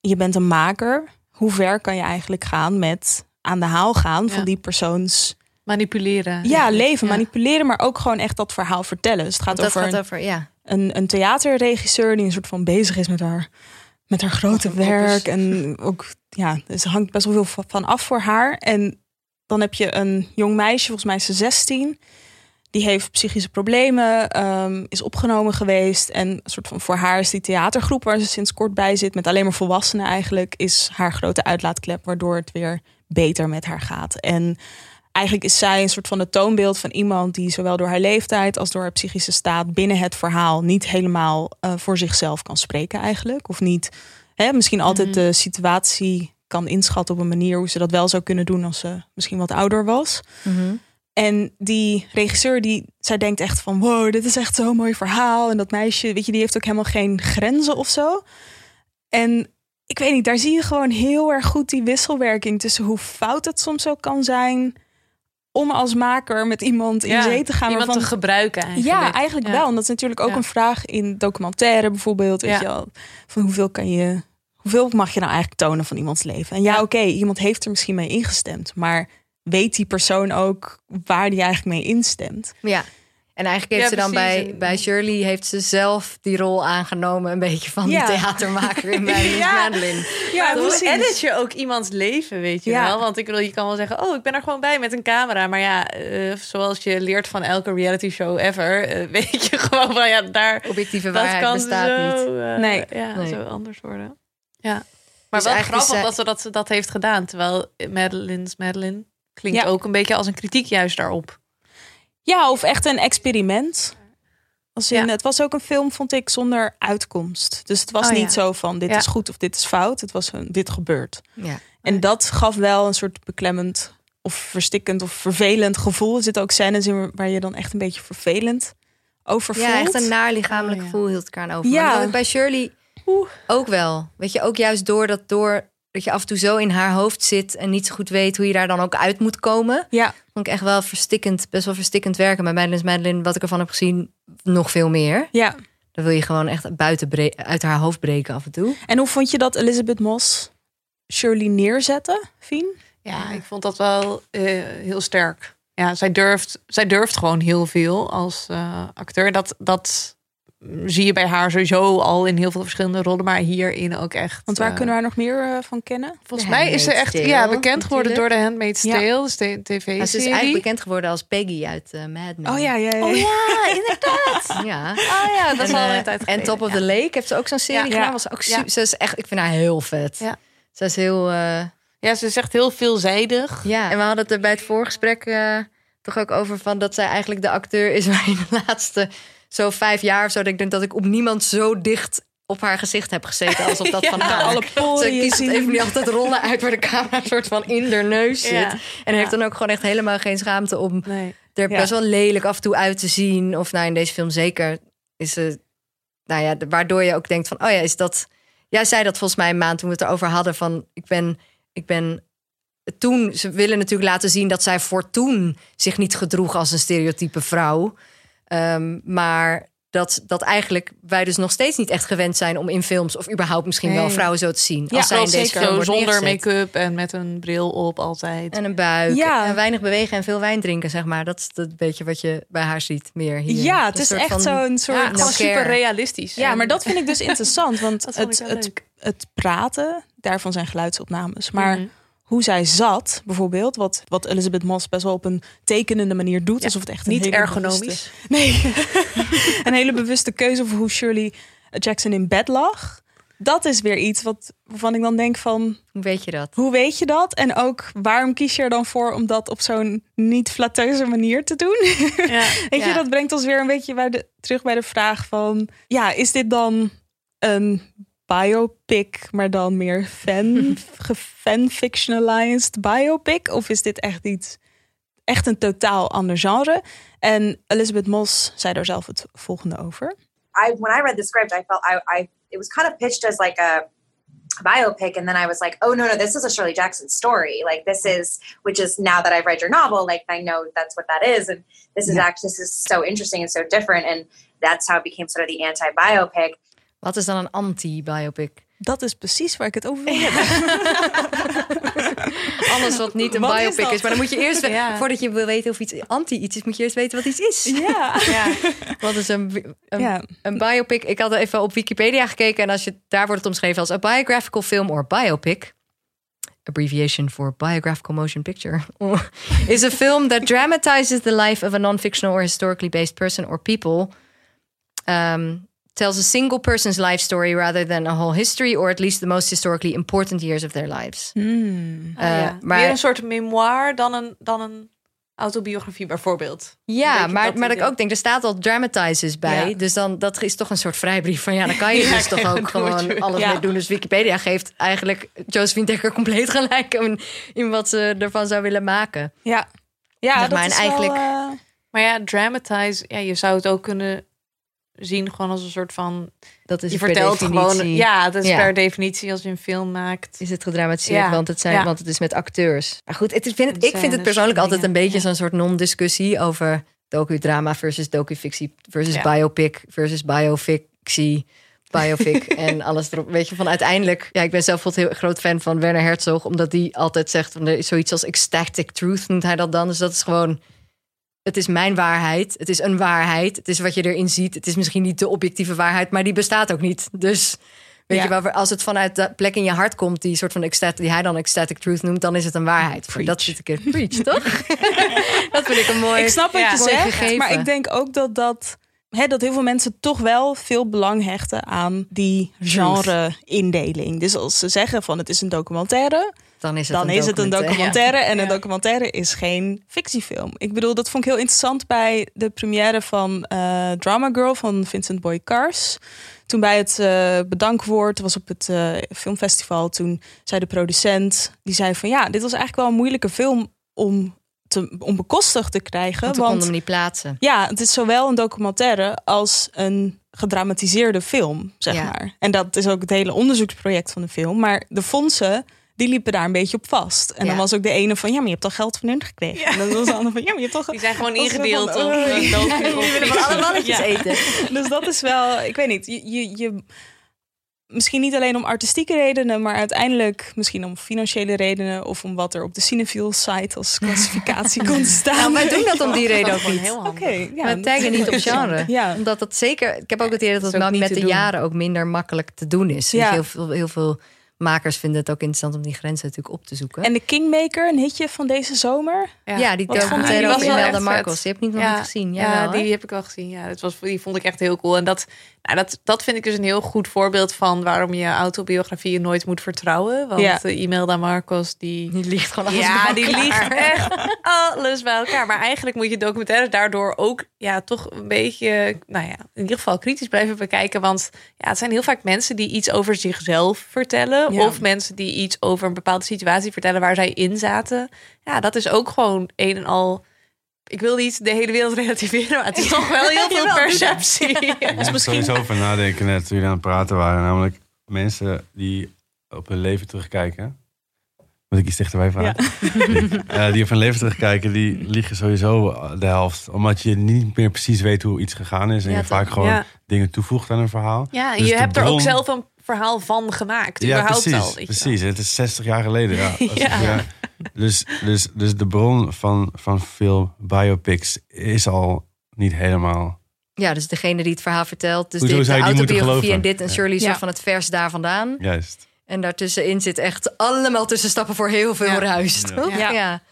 Je bent een maker. Hoe ver kan je eigenlijk gaan met aan de haal gaan van die persoons...
Manipuleren.
Ja, leven, manipuleren, maar ook gewoon echt dat verhaal vertellen. Dus het gaat over,
gaat over ja.
een, een theaterregisseur die een soort van bezig is met haar met haar grote werk. En ook, ja, dus er hangt best wel veel van af voor haar. En dan heb je een jong meisje, volgens mij is ze 16. Die heeft psychische problemen, ehm, is opgenomen geweest. En een soort van voor haar is die theatergroep waar ze sinds kort bij zit, met alleen maar volwassenen eigenlijk, is haar grote uitlaatklep, waardoor het weer beter met haar gaat. En eigenlijk is zij een soort van het toonbeeld van iemand die zowel door haar leeftijd als door haar psychische staat binnen het verhaal niet helemaal uh, voor zichzelf kan spreken eigenlijk. Of niet, hè, misschien altijd mhm. de situatie kan inschatten op een manier hoe ze dat wel zou kunnen doen als ze misschien wat ouder was.
Mhm.
En die regisseur, die, zij denkt echt van wow, dit is echt zo'n mooi verhaal. En dat meisje, weet je, die heeft ook helemaal geen grenzen of zo. En ik weet niet, daar zie je gewoon heel erg goed die wisselwerking tussen hoe fout het soms ook kan zijn om als maker met iemand in zee te gaan.
Iemand te gebruiken eigenlijk.
Ja, eigenlijk wel. En dat is natuurlijk ook een vraag in documentaire bijvoorbeeld. Weet je wel, van hoeveel kan je... Hoeveel mag je nou eigenlijk tonen van iemands leven? En ja, oké, iemand heeft er misschien mee ingestemd. Maar weet die persoon ook waar die eigenlijk mee instemt?
Ja. En eigenlijk heeft ze dan bij, bij Shirley heeft ze zelf die rol aangenomen, een beetje van ja. die theatermaker in ja. Madeline.
Ja, hoe edit je ook iemands leven, weet je wel? Want ik bedoel, je kan wel zeggen, oh, ik ben er gewoon bij met een camera. Maar ja, uh, zoals je leert van elke reality show ever, uh, weet je gewoon van ja, daar.
Objectieve waarheid kan bestaat
zo,
niet.
Uh, nee. Ja, nee. zo anders worden. Ja. Maar dus wel grappig zij... dat ze dat, dat heeft gedaan. Terwijl Madeline's Madeline klinkt ook een beetje als een kritiek juist daarop.
Ja, of echt een experiment. Als in, Het was ook een film, vond ik, zonder uitkomst. Dus het was oh, niet zo van dit is goed of dit is fout. Het was een dit gebeurt.
Ja.
En dat gaf wel een soort beklemmend of verstikkend of vervelend gevoel. Er zitten ook scènes in waar je dan echt een beetje vervelend over voelt.
Ja, echt een naar lichamelijk oh, gevoel hield ik aan over. Ja. bij Shirley ook wel. Weet je, ook juist door dat door dat je af en toe zo in haar hoofd zit en niet zo goed weet hoe je daar dan ook uit moet komen.
Ja.
Vond ik echt wel verstikkend, best wel verstikkend werken. Bij Madeline's Madeline, wat ik ervan heb gezien, nog veel meer.
Ja.
Dan wil je gewoon echt buiten uit haar hoofd breken af en toe.
En hoe vond je dat Elizabeth Moss Shirley neerzetten, Fien?
Ja, ik vond dat wel uh, heel sterk. Ja, zij durft, zij durft gewoon heel veel als uh, acteur. Dat, dat zie je bij haar sowieso al in heel veel verschillende rollen, maar hierin ook echt.
Want waar uh, kunnen we haar nog meer uh, van kennen?
Volgens mij is ze echt Tale, ja, bekend geworden door de Handmaid's Tale, ja. dus de tv-serie.
Ze is eigenlijk bekend geworden als Peggy uit uh, Mad Men.
Oh ja, ja, ja.
Oh ja, inderdaad.
ja. Oh ja, dat is al een tijd
En Top of the Lake heeft ze ook zo'n serie gedaan. Was ook super, Ze is echt, ik vind haar heel vet.
Ja.
Ze is heel.
ja, ze is echt heel veelzijdig.
Ja, en we hadden het er bij het voorgesprek toch ook over van dat zij eigenlijk de acteur is waar je de laatste zo vijf jaar of zo. Dat ik denk dat ik op niemand zo dicht op haar gezicht heb gezeten alsof dat van haar.
Alle
Ze kiest even niet altijd rollen uit waar de camera soort van in de neus zit. En heeft dan ook gewoon echt helemaal geen schaamte om nee. er best wel lelijk af en toe uit te zien. Of nou in deze film zeker is ze, nou ja, waardoor je ook denkt van, oh ja, is dat. Jij zei dat volgens mij een maand toen we het erover hadden van, ik ben, ik ben toen, ze willen natuurlijk laten zien dat zij voor toen zich niet gedroeg als een stereotype vrouw. Um, maar dat, dat eigenlijk wij dus nog steeds niet echt gewend zijn om in films of überhaupt misschien wel vrouwen zo te zien.
Ja, als zij in deze film zonder make-up en met een bril op altijd.
En een buik. Ja. En weinig bewegen en veel wijn drinken, zeg maar. Dat is het beetje wat je bij haar ziet meer hier.
Ja, het is echt zo'n soort. Ja,
gewoon super realistisch.
Ja, maar dat vind ik dus interessant. Want het, het, het, praten, daarvan zijn geluidsopnames. Maar mhm hoe zij zat, bijvoorbeeld, wat, wat Elizabeth Moss best wel op een tekenende manier doet. alsof het echt
niet ergonomisch.
nee, een hele bewuste keuze voor hoe Shirley Jackson in bed lag. Dat is weer iets wat, waarvan ik dan denk van...
Hoe weet je dat?
Hoe weet je dat? En ook, waarom kies je er dan voor om dat op zo'n niet flatteuze manier te doen? Ja, weet je, dat brengt ons weer een beetje bij de, terug bij de vraag van... Ja, is dit dan een biopic, maar dan meer fan, fan-fictionalized biopic? Of is dit echt iets echt een totaal ander genre. En Elizabeth Moss zei daar zelf het volgende over.
I when I read the script, I felt I, I it was kind of pitched as like a biopic and then i was like oh no no this is a shirley jackson story like this is which is now that i've read your novel like i know that's what that is and this is yeah. actually this is so interesting and so different and that's how it became sort of the anti-biopic
wat is dan een anti-biopic
Dat is precies waar ik het over wil hebben.
Alles wat niet een biopic is, Maar dan moet je eerst, voordat je wil weten of iets anti iets is, moet je eerst weten wat iets is.
Ja. ja.
Wat is een, een, een, biopic? Ik had even op Wikipedia gekeken en als je, daar wordt het omschreven als a biographical film or biopic. Abbreviation for biographical motion picture is a film that dramatizes the life of a non-fictional or historically based person or people. Um, tells a single person's life story rather than a whole history, or at least the most historically important years of their lives.
Hmm. Uh, ja. Maar Meer een soort memoir dan een, dan een autobiografie bijvoorbeeld.
Ja, maar, maar dat ik ook denk, er staat al dramatizes bij. Dus dan dat is toch een soort vrijbrief van ja, dan kan je dus toch ook gewoon alles mee doen. Dus Wikipedia geeft eigenlijk Josephine Dekker compleet gelijk in, in wat ze ervan zou willen maken.
Ja, ja dat
maar
is
eigenlijk. Wel,
uh... Maar ja, dramatize, ja, je zou het ook kunnen zien gewoon als een soort van.
Dat is
je vertelt gewoon. Ja, dat is per definitie als je een film maakt.
Is het gedramatiseerd, want, het zijn, want het is met acteurs. Maar goed, het, vind het, ik vind het persoonlijk altijd een beetje zo'n soort non-discussie over docudrama versus docufictie versus biopic versus biofictie. Biopic en alles erop. Weet je, van uiteindelijk. Ja, ik ben zelf heel groot fan van Werner Herzog, omdat die altijd zegt van er is zoiets als ecstatic truth noemt hij dat dan. Dus dat is gewoon het is mijn waarheid. Het is een waarheid. Het is wat je erin ziet. Het is misschien niet de objectieve waarheid, maar die bestaat ook niet. Dus weet je wel, als het vanuit de plek in je hart komt, die soort van ecstatic, die hij dan ecstatic truth noemt, dan is het een waarheid. Preach. Dat zit ik in preach, toch? dat vind ik een mooi.
Ik snap wat je zegt, maar ik denk ook dat dat. Hè, dat heel veel mensen toch wel veel belang hechten aan die genre-indeling. Dus als ze zeggen van het is een documentaire,
dan is het,
dan
een,
is
het
een documentaire. En een documentaire is geen fictiefilm. Ik bedoel, dat vond ik heel interessant bij de première van uh, Drama Girl van Vincent Boy Cars. Toen bij het uh, bedankwoord, was op het uh, filmfestival, toen zei de producent, die zei van ja, dit was eigenlijk wel een moeilijke film om te, om bekostigd te krijgen. Want
we konden hem niet plaatsen.
Ja, het is zowel een documentaire als een gedramatiseerde film, zeg maar. En dat is ook het hele onderzoeksproject van de film. Maar de fondsen die liepen daar een beetje op vast. En dan was ook de ene van, ja, maar je hebt toch geld van hun gekregen. En dan was de andere van, ja, maar je hebt toch...
Die zijn gewoon ingedeeld. Van,
oh, die willen van alle mannetjes eten.
Dus dat is wel, ik weet niet, je, je, je, misschien niet alleen om artistieke redenen, maar uiteindelijk misschien om financiële redenen of om wat er op de Cinefiel site als klassificatie kon staan.
Nou, wij doen dat om die reden ook niet.
Oké, okay, ja,
we taggen niet op genre. Ja. Omdat dat zeker, ik heb ook het idee dat het met de jaren ook minder makkelijk te doen is. Ja. Heel veel, heel veel makers vinden het ook interessant om die grenzen natuurlijk op te zoeken.
En de Kingmaker, een hitje van deze zomer.
Ja, ja die documentaire over Imelda Marcos. Die heb ik nog niet gezien.
ja, die heb ik wel gezien. Ja, dat was, die vond ik echt heel cool. En dat, nou, dat, dat vind ik dus een heel goed voorbeeld van waarom je autobiografieën nooit moet vertrouwen. Want ja. uh, Imelda Marcos, die...
Die liegt gewoon alles
Ja, die liegt echt alles bij elkaar. Maar eigenlijk moet je documentaire daardoor ook ja, toch een beetje, nou ja, in ieder geval kritisch blijven bekijken. Want ja, het zijn heel vaak mensen die iets over zichzelf vertellen of mensen die iets over een bepaalde situatie vertellen waar zij in zaten. Ja, dat is ook gewoon een en al. Ik wil niet de hele wereld relativeren, maar het is toch wel heel veel perceptie.
Ik moest misschien sowieso over nadenken net toen jullie aan het praten waren. Namelijk mensen die op hun leven terugkijken. Moet ik iets dichterbij vragen? Ja. die op hun leven terugkijken, die liegen sowieso de helft. Omdat je niet meer precies weet hoe iets gegaan is. En je vaak gewoon dingen toevoegt aan een verhaal.
Ja, dus je hebt er ook zelf een verhaal van gemaakt. Ja, precies. Al,
precies. Het is 60 jaar geleden. Ja. ja. Dus, dus, dus de bron van, van veel biopics is al niet helemaal.
Ja, dus degene die het verhaal vertelt. Dus dit, de autobiografie en dit en Shirley ja. van het vers daar vandaan.
Juist.
En daartussenin zit echt allemaal tussenstappen voor heel veel ja. ruis. Ja. ja.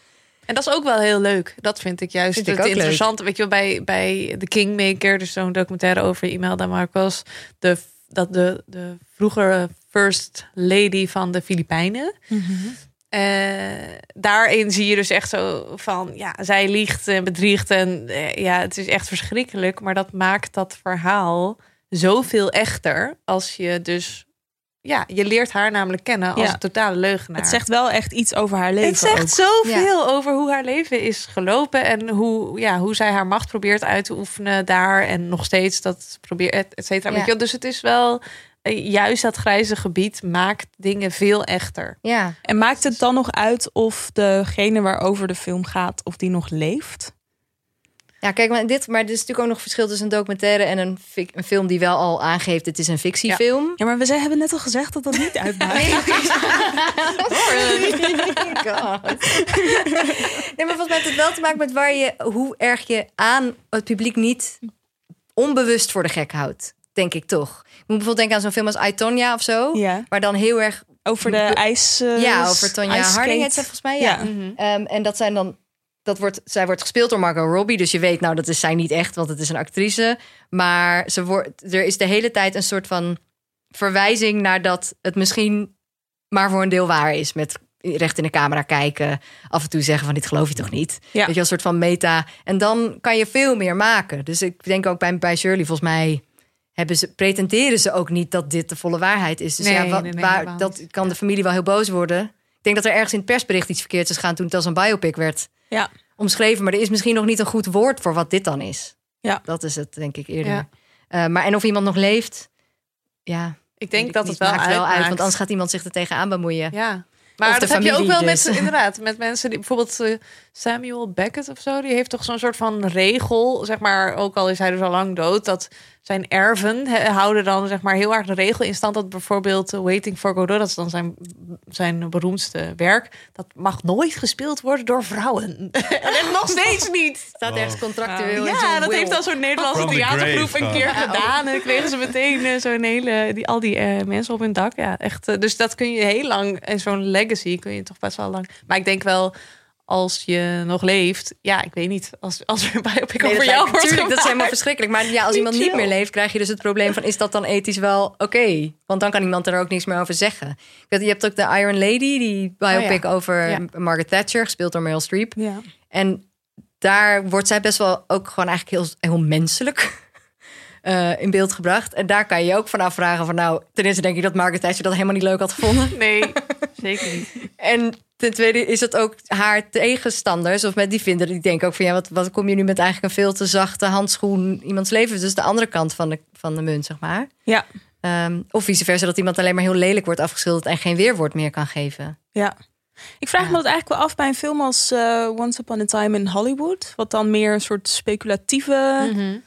En dat is ook wel heel leuk. Dat vind ik juist vind het interessante. Weet je wel, bij, bij The Kingmaker, dus zo'n documentaire over Imelda Marcos, de dat de, de vroegere first lady van de Filipijnen. Mm daarin zie je dus echt zo van, ja, zij liegt en bedriegt en eh, ja, het is echt verschrikkelijk. Maar dat maakt dat verhaal zoveel echter als je dus ja, je leert haar namelijk kennen als
Ja.
een totale leugenaar.
Het zegt wel echt iets over haar leven.
Het zegt
ook.
zoveel over hoe haar leven is gelopen en hoe, ja, hoe zij haar macht probeert uit te oefenen daar en nog steeds dat probeert, et et cetera.
Ja.
Dus het is wel eh, juist dat grijze gebied maakt dingen veel echter.
Ja.
En maakt het dan nog uit of degene waarover de film gaat, of die nog leeft?
Ja, kijk, maar dit, maar er is natuurlijk ook nog verschil tussen een documentaire en een, een film die wel al aangeeft: het is een fictiefilm.
Ja, maar we zijn, hebben net al gezegd dat dat niet uitmaakt.
God. Nee, maar volgens mij heeft het wel te maken met waar je, hoe erg je aan het publiek niet onbewust voor de gek houdt. Denk ik toch. Ik moet bijvoorbeeld denken aan zo'n film als I, Tonya of zo.
Ja.
Waar dan heel erg...
Over de ijs... eh,
ja, over Tonya Harding heet ze volgens mij. Ja.
Ja.
Ehm, en dat zijn dan... Dat wordt, zij wordt gespeeld door Margot Robbie. Dus je weet, nou, dat is zij niet echt, want het is een actrice. Maar ze wordt, er is de hele tijd een soort van verwijzing naar dat het misschien maar voor een deel waar is. Met recht in de camera kijken. Af en toe zeggen van dit geloof je toch niet.
Ja.
Weet je, een soort van meta. En dan kan je veel meer maken. Dus ik denk ook bij, bij Shirley, volgens mij hebben ze, pretenderen ze ook niet dat dit de volle waarheid is. Dus
Nee,
ja, wat,
nee, nee,
waar, dat kan de familie wel heel boos worden. Ik denk dat er ergens in het persbericht iets verkeerds is gaan toen het als een biopic werd
Ja.
omschreven. Maar er is misschien nog niet een goed woord voor wat dit dan is.
Ja.
Dat is het, denk ik eerder.
Ja.
Eh, maar en of iemand nog leeft, ja.
Ik denk dat
niet.
het wel
maakt wel uit, want anders gaat iemand zich er tegenaan bemoeien.
Ja. Maar
Of
dat heb je ook wel met,
dus.
inderdaad, met mensen die bijvoorbeeld eh, Samuel Beckett of zo, die heeft toch zo'n soort van regel, zeg maar, ook al is hij dus al lang dood, dat zijn erven he- houden dan zeg maar heel erg de regel in stand dat bijvoorbeeld eh, Waiting for Godot, dat is dan zijn, zijn beroemdste werk, dat mag nooit gespeeld worden door vrouwen. en nog steeds niet.
Staat ergens contractueel. in
Ja, dat
will.
heeft dan zo'n Nederlandse
From the
theatergroep
grave,
een keer gedaan. En dan kregen ze meteen eh, zo'n hele, die, al die eh, mensen op hun dak. Ja, echt. dus dat kun je heel lang, en zo'n legacy kun je toch best wel lang. Maar ik denk wel, als je nog leeft, ja, ik weet niet, als, als er een biopic
Nee,
over jou wordt
tuurlijk, dat is helemaal verschrikkelijk. Maar ja, als iemand niet meer leeft, krijg je dus het probleem van... is dat dan ethisch wel oké? Want dan kan iemand er ook niks meer over zeggen. Ik weet, je hebt ook de Iron Lady, die biopic
Oh ja.
over
Ja.
Margaret Thatcher... gespeeld door Meryl Streep.
Ja.
En daar wordt zij best wel ook gewoon eigenlijk heel, heel menselijk eh, in beeld gebracht. En daar kan je je ook van afvragen van... nou, ten eerste denk ik dat Margaret Thatcher dat helemaal niet leuk had gevonden.
Nee, zeker niet.
En ten tweede is het ook haar tegenstanders, of met die vinden, die denken ook van ja, wat, wat kom je nu met eigenlijk een veel te zachte handschoen iemands leven? Dus de andere kant van de, van de munt, zeg maar.
Ja.
Ehm, of vice versa, dat iemand alleen maar heel lelijk wordt afgeschilderd en geen weerwoord meer kan geven.
Ja. Ik vraag me dat eigenlijk wel af bij een film als eh, Once Upon a Time in Hollywood. Wat dan meer een soort speculatieve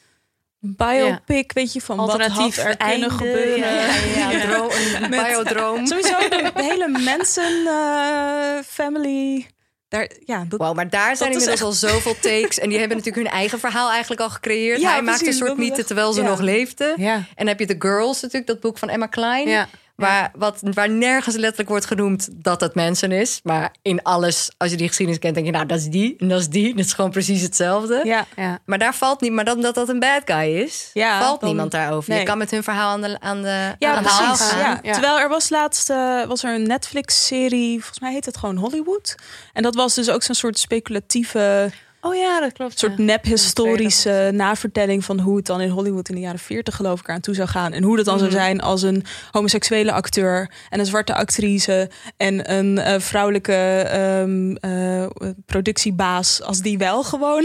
biopic, weet je, van
Alternatief
wat had er
einde,
kunnen gebeuren.
ja,
Ja, een droom, een
Met-
biodroom.
Sowieso de hele mensen eh, family. Daar, ja, dat,
Wow, maar daar zijn inmiddels al zoveel takes. En die hebben natuurlijk hun eigen verhaal eigenlijk al gecreëerd.
Ja,
Hij maakte een
precies,
soort
dat is
mythe
echt-
terwijl ze
ja.
nog leefde.
Ja.
En dan heb je The Girls natuurlijk, dat boek van Emma Klein. Waar, wat, waar nergens letterlijk wordt genoemd dat het mensen is. Maar in alles, als je die geschiedenis kent, denk je, nou, dat is die en dat is die. Dat is gewoon precies hetzelfde.
ja.
Ja.
Maar daar valt niet, maar dat, dat dat een bad guy is,
Ja,
valt
dan-
niemand daarover.
nee.
Je kan met hun verhaal aan de, aan de,
Ja,
aan de haal
precies.
gaan.
Ja.
Ja.
Terwijl er was laatst eh, was er een Netflix-serie, volgens mij heet het gewoon Hollywood. En dat was dus ook zo'n soort speculatieve,
Oh ja, dat klopt.
soort
ja.
nep-historische navertelling van hoe het dan in Hollywood in de jaren 40 geloof ik aan toe zou gaan. En hoe dat dan zou zijn als een homoseksuele acteur en een zwarte actrice en een eh, vrouwelijke ehm, eh, productiebaas, als die wel gewoon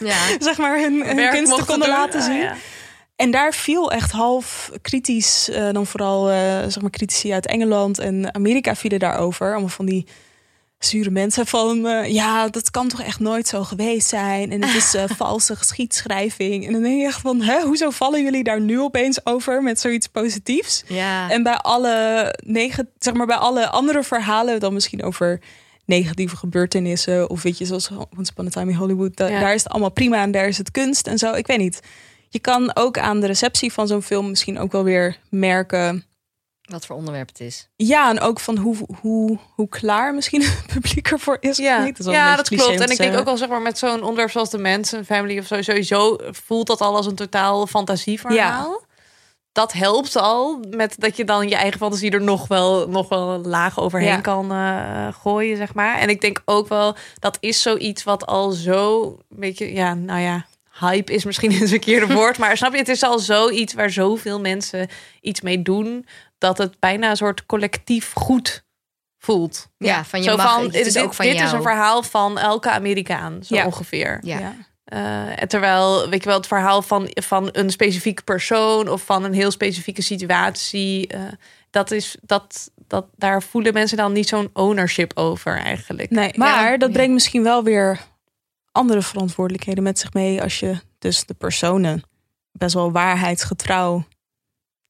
Ja.
zeg maar hun, hun
Werk
kunsten konden laten
Ah,
zien. En daar viel echt half kritisch, eh, dan vooral zeg maar critici uit Engeland en Amerika vielen daarover. Allemaal van die zure mensen van, ja, dat kan toch echt nooit zo geweest zijn. En het is eh, valse geschiedschrijving. En dan denk je echt van, hè, hoezo vallen jullie daar nu opeens over met zoiets positiefs?
Ja.
En bij alle, negen, zeg maar, bij alle andere verhalen, dan misschien over negatieve gebeurtenissen. Of weet je, zoals Once Upon a Time in Hollywood. da-
Ja.
Daar is het allemaal prima en daar is het kunst en zo. Ik weet niet. Je kan ook aan de receptie van zo'n film misschien ook wel weer merken.
Wat voor onderwerp het is.
Ja, en ook van hoe, hoe, hoe klaar misschien het publiek ervoor is.
Ja,
niet. Dat is
ja dat klopt. En ik denk ook wel zeg maar met zo'n onderwerp zoals de mensen, family of zo, sowieso voelt dat al als een totaal fantasieverhaal. Dat helpt al met dat je dan je eigen fantasie er nog wel, nog wel een laag overheen
Ja.
kan eh, gooien, zeg maar. En ik denk ook wel dat is zoiets wat al zo een beetje, ja, nou ja, hype is misschien het verkeerde woord. Maar snap je, het is al zoiets waar zoveel mensen iets mee doen. Dat het bijna een soort collectief goed voelt.
Ja, van je
Zo
mag,
van,
het is
dit,
ook van
dit is
jou.
een verhaal van elke Amerikaan, zo
Ja.
ongeveer.
Ja.
Eh, en terwijl, weet je wel, het verhaal van, van een specifieke persoon of van een heel specifieke situatie, eh, dat is dat, dat daar voelen mensen dan niet zo'n ownership over eigenlijk.
Nee, maar
Ja,
dat
ja.
brengt misschien wel weer andere verantwoordelijkheden met zich mee als je dus de personen best wel waarheidsgetrouw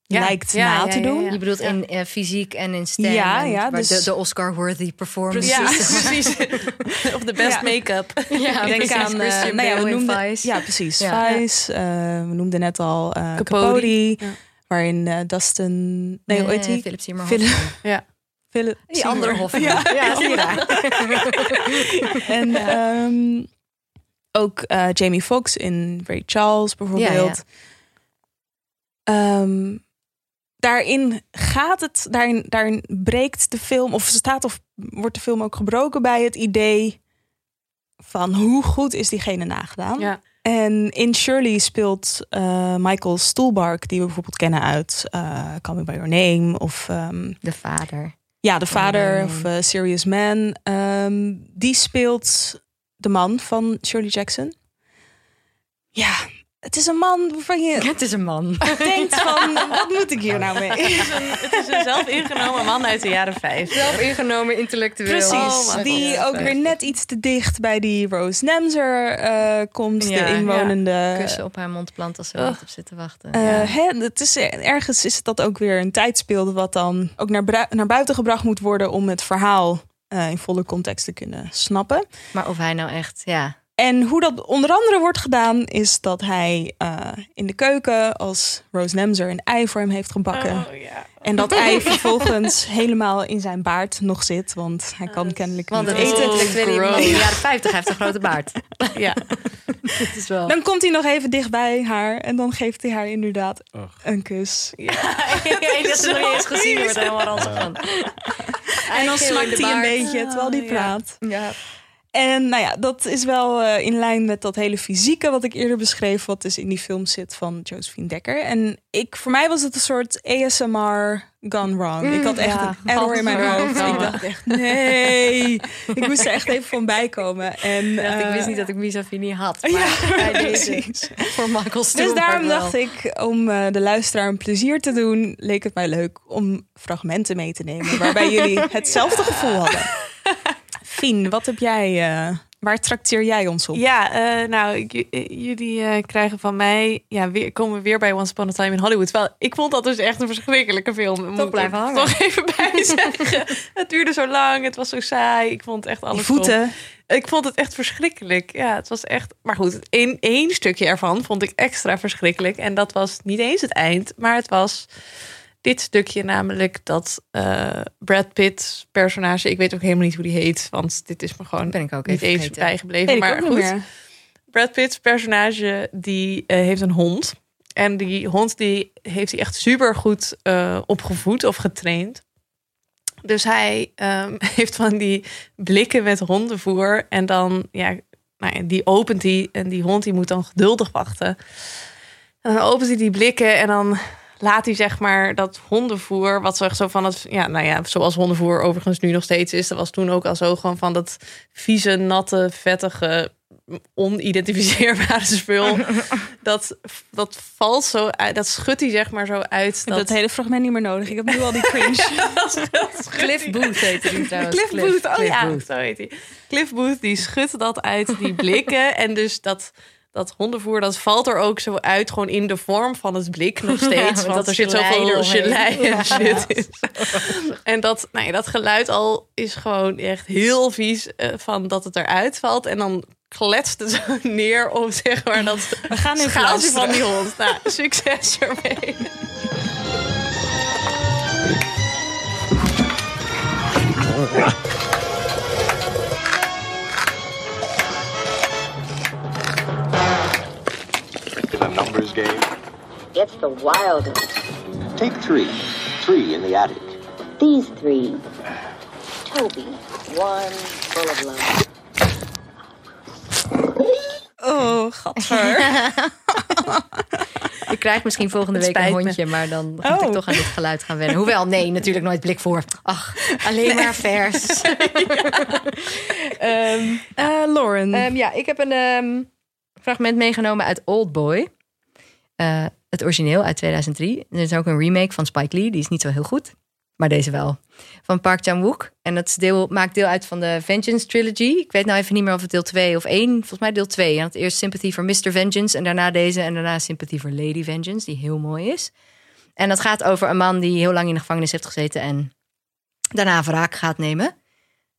Ja.
lijkt
Ja,
na
ja,
te
ja,
doen.
ja.
Je bedoelt in eh, fysiek en in stem.
Ja, ja, dus-
de, de Oscar-worthy performance.
Precies. of de best
Ja.
make-up.
Ja,
Denk
precies.
aan, eh,
Christian
nou ja, we noemden,
Vice.
ja, precies.
Ja.
Vice. eh, we noemden net al eh
Capote.
Capote,
Ja.
waarin eh, Dustin, nee, hoe heet
Nee,
hij?
Philip Seymour
Philip-.
Ja.
Philip
Die andere Hoffman.
Ja,
Ja, zie je daar.
En ehm, ook eh, Jamie Foxx in Ray Charles bijvoorbeeld. Ehm, daarin gaat het, daarin, daarin breekt de film, of staat of wordt de film ook gebroken bij het idee van hoe goed is diegene nagedaan.
Ja.
En in Shirley speelt eh, Michael Stuhlbarg, die we bijvoorbeeld kennen uit eh Call Me By Your Name of ehm,
De vader.
ja, de vader
Nee.
of Serious Man. Ehm, die speelt de man van Shirley Jackson. Ja, het is een man waarvan je
Het is een man.
denkt van, wat moet ik hier nou mee?
Het is een zelf ingenomen man uit de jaren vijf.
Zelf ingenomen intellectueel.
Precies,
Oh,
die ook weer net iets te dicht bij die Rose Nemser eh, komt,
Ja,
de inwonende...
Kussen op haar mond plant als ze niet op zit te wachten.
Eh,
ja.
hè, het is, ergens is dat ook weer een tijdsbeeld wat dan ook naar, naar buiten gebracht moet worden om het verhaal eh, in volle context te kunnen snappen.
Maar of hij nou echt, ja.
En hoe dat onder andere wordt gedaan, is dat hij eh, in de keuken als Rose Nemser een ei voor hem heeft gebakken.
Oh, ja.
En dat ei vervolgens helemaal in zijn baard nog zit, want hij kan kennelijk
Want
niet
het
eten.
gross.
in de jaren 50 hij heeft een grote baard.
Ja.
Het is wel...
Dan komt hij nog even dicht bij haar en dan geeft hij haar inderdaad
Och.
een kus.
Ja, dat is nog niet eens gezien wordt helemaal ranzig van.
En dan smakt hij een beetje terwijl hij
ja.
praat.
Ja.
En nou ja, dat is wel eh, in lijn met dat hele fysieke wat ik eerder beschreef, wat dus in die film zit van Josephine Dekker. En ik, voor mij was het een soort ASMR gone wrong. ik had echt
ja.
een error in mijn hoofd. Ik dacht echt, nee. ik moest er echt even van bij komen. En,
ik
eh,
wist niet dat ik misofinie had. Maar
Ja,
bij deze voor Michael
Dus daarom
wel.
dacht ik, om eh, de luisteraar een plezier te doen, leek het mij leuk om fragmenten mee te nemen waarbij jullie hetzelfde gevoel hadden. Fien, wat heb jij, eh, waar trakteer jij ons op?
Ja, eh, nou, eh, jullie eh, krijgen van mij, ja, weer, komen we weer bij Once Upon a Time in Hollywood. Terwijl ik vond dat dus echt een verschrikkelijke film. Moet ik
blijven hangen.
Toch even bij zeggen. het duurde zo lang, het was zo saai. Ik vond echt alles
Die voeten.
top. Ik vond het echt verschrikkelijk. Ja, het was echt. Maar goed, één, één stukje ervan vond ik extra verschrikkelijk. En dat was niet eens het eind, maar het was dit stukje, namelijk dat eh, Brad Pitt personage. Ik weet ook helemaal niet hoe die heet, want dit is me gewoon
Ben ik ook
niet
even
bijgebleven. Maar goed,
meer.
Brad Pitt's personage die eh, heeft een hond. En die hond die heeft hij echt super goed opgevoed of getraind. Dus hij ehm, heeft van die blikken met hondenvoer. En dan, ja, nou ja, die opent hij. En die hond die moet dan geduldig wachten. En dan opent hij die blikken en dan laat hij zeg maar dat hondenvoer, wat zo echt zo van het, ja, nou ja, zoals hondenvoer overigens nu nog steeds is, dat was toen ook al zo gewoon van dat vieze, natte, vettige, onidentificeerbare spul. dat, dat valt zo uit, dat schudt hij zeg maar zo uit.
Ik heb dat hele fragment niet meer nodig. Ik heb nu al die cringe.
Cliff Booth heette die trouwens.
Cliff, Booth, oh
Cliff
ja,
Booth.
zo heet hij. Cliff Booth, die schudt dat uit die blikken. en dus dat, dat hondenvoer, dat valt er ook zo uit, gewoon in de vorm van het blik nog steeds. want
dat
er zit zoveel gelei en
Ja.
shit in. En dat, nou ja, dat geluid al is gewoon echt heel vies eh, van dat het eruit valt. En dan kletst het zo neer op zeg maar dat
We gaan even
schaaltje van die hond. Nou, succes ermee.
Numbers game.
It's the wildest.
Take three. Three in the attic.
These three. Toby, one full of love.
Oh, Oh, gadver.
Ik krijg misschien volgende week een
me.
hondje, maar dan moet
Oh.
ik toch aan dit geluid gaan wennen. Hoewel, nee, natuurlijk nooit blik voor. Ach, alleen maar vers. Ehm,
Eh, Lauren.
Ehm, ja, ik heb een ehm, fragment meegenomen uit Old Eh, het origineel uit 2003. Er is ook een remake van Spike Lee. Die is niet zo heel goed. Maar deze wel. Van Park Chan-wook. En dat deel, maakt deel uit van de Vengeance Trilogy. Ik weet nou even niet meer of het deel 2 of 1. Volgens mij deel 2. En het eerst Sympathy for Mr. Vengeance. En daarna deze. En daarna Sympathy for Lady Vengeance. Die heel mooi is. En dat gaat over een man die heel lang in de gevangenis heeft gezeten. En daarna wraak gaat nemen.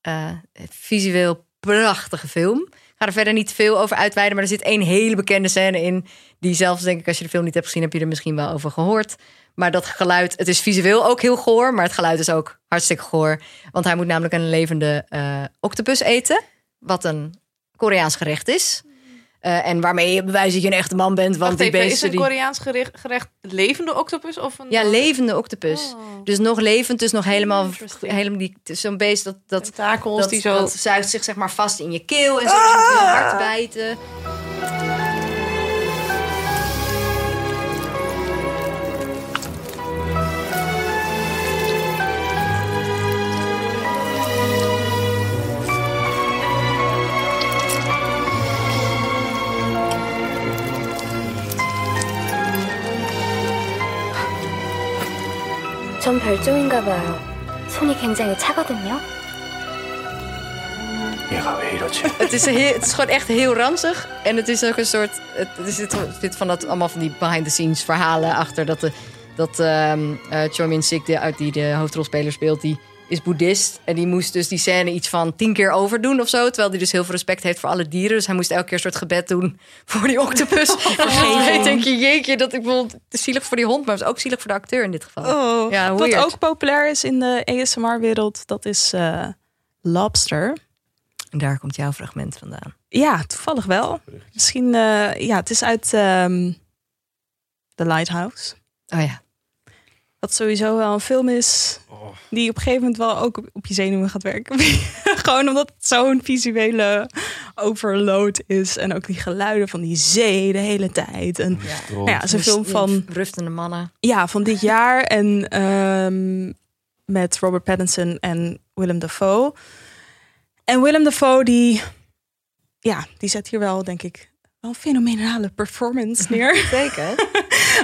Eh, visueel prachtige film. Ga er verder niet veel over uitweiden. Maar er zit één hele bekende scène in. Die zelfs, denk ik, als je de film niet hebt gezien, heb je er misschien wel over gehoord. Maar dat geluid, het is visueel ook heel goor. Maar het geluid is ook hartstikke goor. Want hij moet namelijk een levende eh, octopus eten. Wat een Koreaans gerecht is. Eh, en waarmee je bewijst dat je een echte man bent. Want
Wacht
die
even, is
beesten
een
die...
Koreaans gerecht, gerecht levende octopus of een...
Ja, levende octopus.
Oh.
Dus nog levend, dus nog helemaal... helemaal die, is zo'n beest dat... dat
Tentakels
dat,
die zo-
dat zuigt zich zeg maar vast in je keel. En zo is heel hard bijten.
전 별종인가 봐요. 손이 굉장히 차거든요.
얘가 왜 이러지?
Het is, heel, het is gewoon echt heel ranzig. En het is ook een soort... Het, er zit, er zit van dat, allemaal van die behind-the-scenes verhalen achter. Dat, de, dat ehm eh, Choi Min-sik, die, uit die de hoofdrolspeler speelt... die is boeddhist. En die moest dus die scène iets van tien keer overdoen of zo. Terwijl hij dus heel veel respect heeft voor alle dieren. Dus hij moest elke keer een soort gebed doen voor die octopus. Ik denk je, jeetje, dat ik is zielig voor die hond... maar het is ook zielig voor de acteur in dit geval.
Oh,
ja,
wat ook populair is in de ASMR-wereld, dat is eh, Lobster.
En daar komt jouw fragment vandaan.
Ja, toevallig wel. Misschien, eh, ja, het is uit ehm The Lighthouse.
Oh ja.
Wat sowieso wel een film is die op een gegeven moment wel ook op, op je zenuwen gaat werken. Gewoon omdat het zo'n visuele overload is. En ook die geluiden van die zee de hele tijd. En nou ja, het is een film van
Rustende mannen.
ja, van dit jaar. En ehm, met Robert Pattinson en Willem Dafoe. En Willem Dafoe, die, ja, die zet hier wel, denk ik, wel een fenomenale performance neer.
Zeker.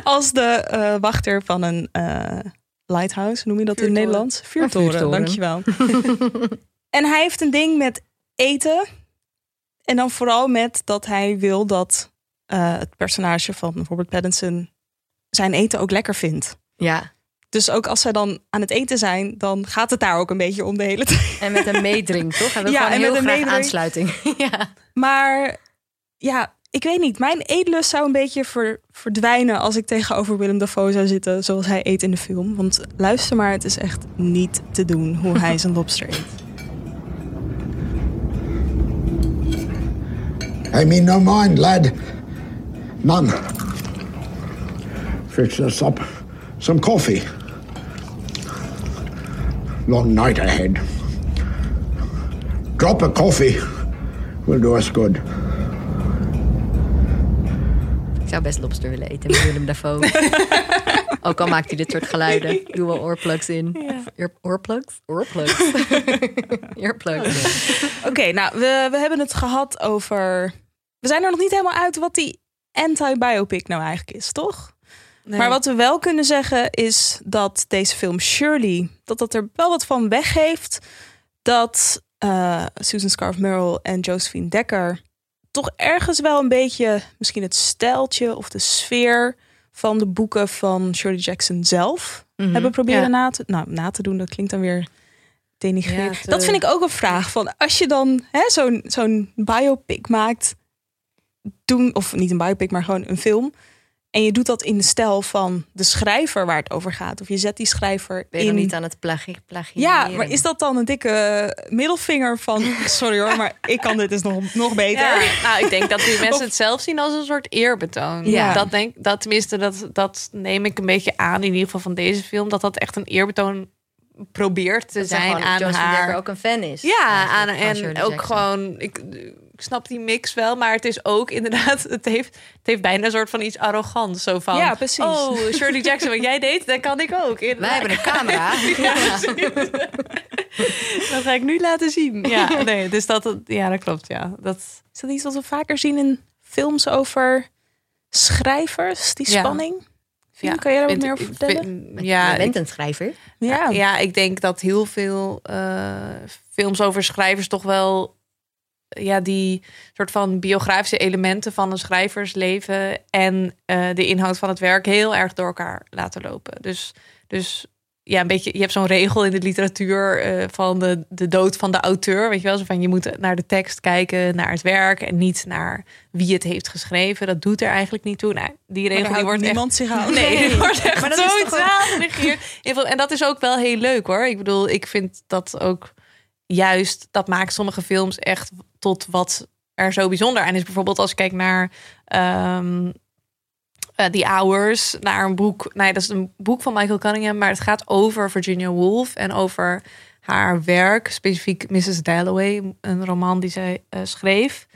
Als de eh, wachter van een eh, lighthouse, noem je dat in het Nederlands? Vuurtoren,
vuurtoren.
dankjewel. en hij heeft een ding met eten. En dan vooral met dat hij wil dat eh, het personage van Robert Pattinson zijn eten ook lekker vindt.
Ja.
Dus ook als zij dan aan het eten zijn, dan gaat het daar ook een beetje om de hele tijd.
En met een meedrink, toch? Hij wil
Ja, en
heel
met een
graag aansluiting. ja.
Maar ja, ik weet niet. Mijn eetlust zou een beetje ver- verdwijnen als ik tegenover Willem Dafoe zou zitten zoals hij eet in de film. Want luister maar, het is echt niet te doen hoe hij zijn lobster eet.
I mean no mind, lad. None. Fetch us up some coffee. Long night ahead. Drop of coffee will do us good.
Ik zou best lobster willen eten met Willem Dafoe. Ook al maakt hij dit soort geluiden. Doe wel oorplugs in. Ear, oorplugs? Oorplugs. Earplugs.
Oké, nou, we, we hebben het gehad over... We zijn er nog niet helemaal uit wat die anti-biopic nou eigenlijk is, toch?
Nee.
Maar wat we wel kunnen zeggen is dat deze film Shirley... dat dat er wel wat van weggeeft... dat eh, Susan Scarf Merrill en Josephine Dekker... toch ergens wel een beetje misschien het stijltje of de sfeer... van de boeken van Shirley Jackson zelf
Mhm,
hebben proberen
ja.
na, te, nou, na te doen. Dat klinkt dan weer denigrerend.
Ja, te-
Dat vind ik ook een vraag. Van als je dan hè, zo'n zo'n biopic maakt, doen, of niet een biopic, maar gewoon een film. En je doet dat in de stijl van de schrijver waar het over gaat. Of je zet die schrijver
Ben je
in.
dan niet aan het plagi plagiëren?
ja, maar is dat dan een dikke middelvinger van... Sorry hoor, maar ik kan dit dus nog, nog beter.
Ja, nou, ik denk dat die mensen
Of-
het zelf zien als een soort eerbetoon.
Ja.
Dat, denk, dat tenminste, dat, dat neem ik een beetje aan, in ieder geval van deze film, dat dat echt een eerbetoon probeert te
Dat
zijn aan haar.
Ook een fan is.
Ja, aan, en ook
Jackson.
gewoon, ik, ik snap die mix wel, maar het is ook inderdaad, het heeft, het heeft bijna een soort van iets arrogants. Zo van,
Ja, precies.
oh, Shirley Jackson, wat jij deed, dat kan ik ook.
Wij hebben een camera.
Ja, dat ga ik nu laten zien. Ja, nee, dus dat, ja, dat klopt, ja. Dat,
Is dat iets wat we vaker zien in films over schrijvers, die
Ja.
spanning? Fien,
Ja,
kan jij daar wat meer over vertellen?
ja,
je bent een schrijver.
Ja.
ja, ik denk dat heel veel eh, films over schrijvers toch wel ja, die soort van biografische elementen van een schrijversleven en eh, de inhoud van het werk heel erg door elkaar laten lopen. Dus, dus ja, een beetje, je hebt zo'n regel in de literatuur eh, van de, de dood van de auteur. Weet je wel, zo van je moet naar de tekst kijken, naar het werk en niet naar wie het heeft geschreven. Dat doet er eigenlijk niet toe. Nou, die regel die wordt
niemand
echt,
zich aan.
Nee,
Nee.
die wordt echt
Maar dat is toch ook-
En dat is ook wel heel leuk hoor. Ik bedoel, ik vind dat ook juist, dat maakt sommige films echt tot wat er zo bijzonder aan is. Bijvoorbeeld als ik kijk naar ehm eh, The Hours, naar een boek. Nee, dat is een boek van Michael Cunningham, maar het gaat over Virginia Woolf en over haar werk, specifiek Mrs. Dalloway, een roman die zij eh, schreef.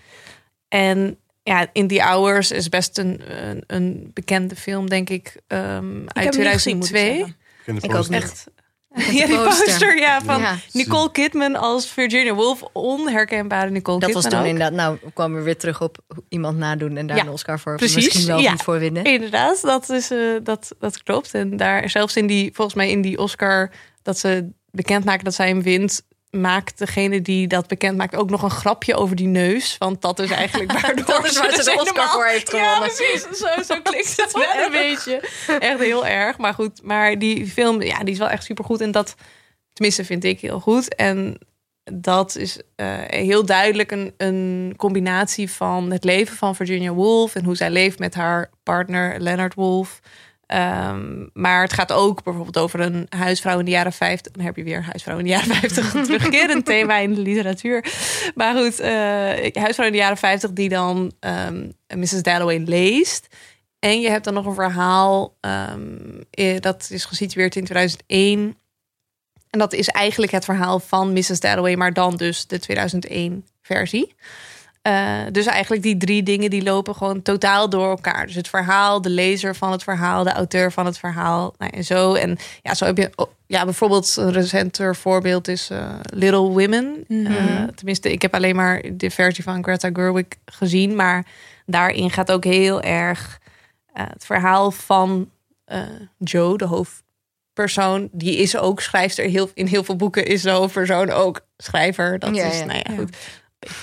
En ja, In The Hours is best een, een, een bekende film, denk ik, ehm, uit
hem niet gezien, moet ik
2002.
zeggen.
ken de
Ik ook.
Echt. Ja, die
poster.
ja, van
Ja.
Nicole Kidman als Virginia Woolf. Onherkenbare Nicole
Dat was
Kidman
toen
ook.
inderdaad, nou kwamen we weer terug op iemand nadoen en daar
Ja,
een Oscar voor
precies,
misschien wel
ja.
niet voor winnen.
Inderdaad, dat, is, eh, dat, dat klopt. En daar zelfs in die, volgens mij in die Oscar, dat ze bekendmaken dat zij hem wint, maakt degene die dat bekend maakt ook nog een grapje over die neus. Want dat is eigenlijk waardoor
Dat is waar ze
dus
de Oscar
helemaal-
voor heeft
Ja,
gewonnen.
precies. Zo, zo klinkt het wel een beetje. Echt heel erg. Maar goed, maar die film, ja, die is wel echt supergoed. En dat, tenminste vind ik heel goed. En dat is eh, heel duidelijk een, een combinatie van het leven van Virginia Woolf en hoe zij leeft met haar partner Leonard Woolf. Ehm, maar het gaat ook bijvoorbeeld over een huisvrouw in de jaren 50. Dan heb je weer huisvrouw in de jaren 50. Een terugkerend thema in de literatuur. Maar goed, eh, huisvrouw in de jaren 50 die dan ehm, Mrs. Dalloway leest. En je hebt dan nog een verhaal ehm, eh, dat is gesitueerd in 2001. En dat is eigenlijk het verhaal van Mrs. Dalloway, maar dan dus de 2001 versie. Eh, dus eigenlijk die drie dingen die lopen gewoon totaal door elkaar. Dus het verhaal, de lezer van het verhaal, de auteur van het verhaal. Nou, en zo. En ja, zo heb je oh, ja, bijvoorbeeld een recenter voorbeeld is eh, Little Women. Eh, tenminste, ik heb alleen maar de versie van Greta Gerwig gezien. Maar daarin gaat ook heel erg het verhaal van Joe, de hoofdpersoon. Die is ook schrijfster. Heel, in heel veel boeken is de hoofdpersoon ook schrijver. Dat
Ja,
is,
ja.
nou ja,
Ja.
goed.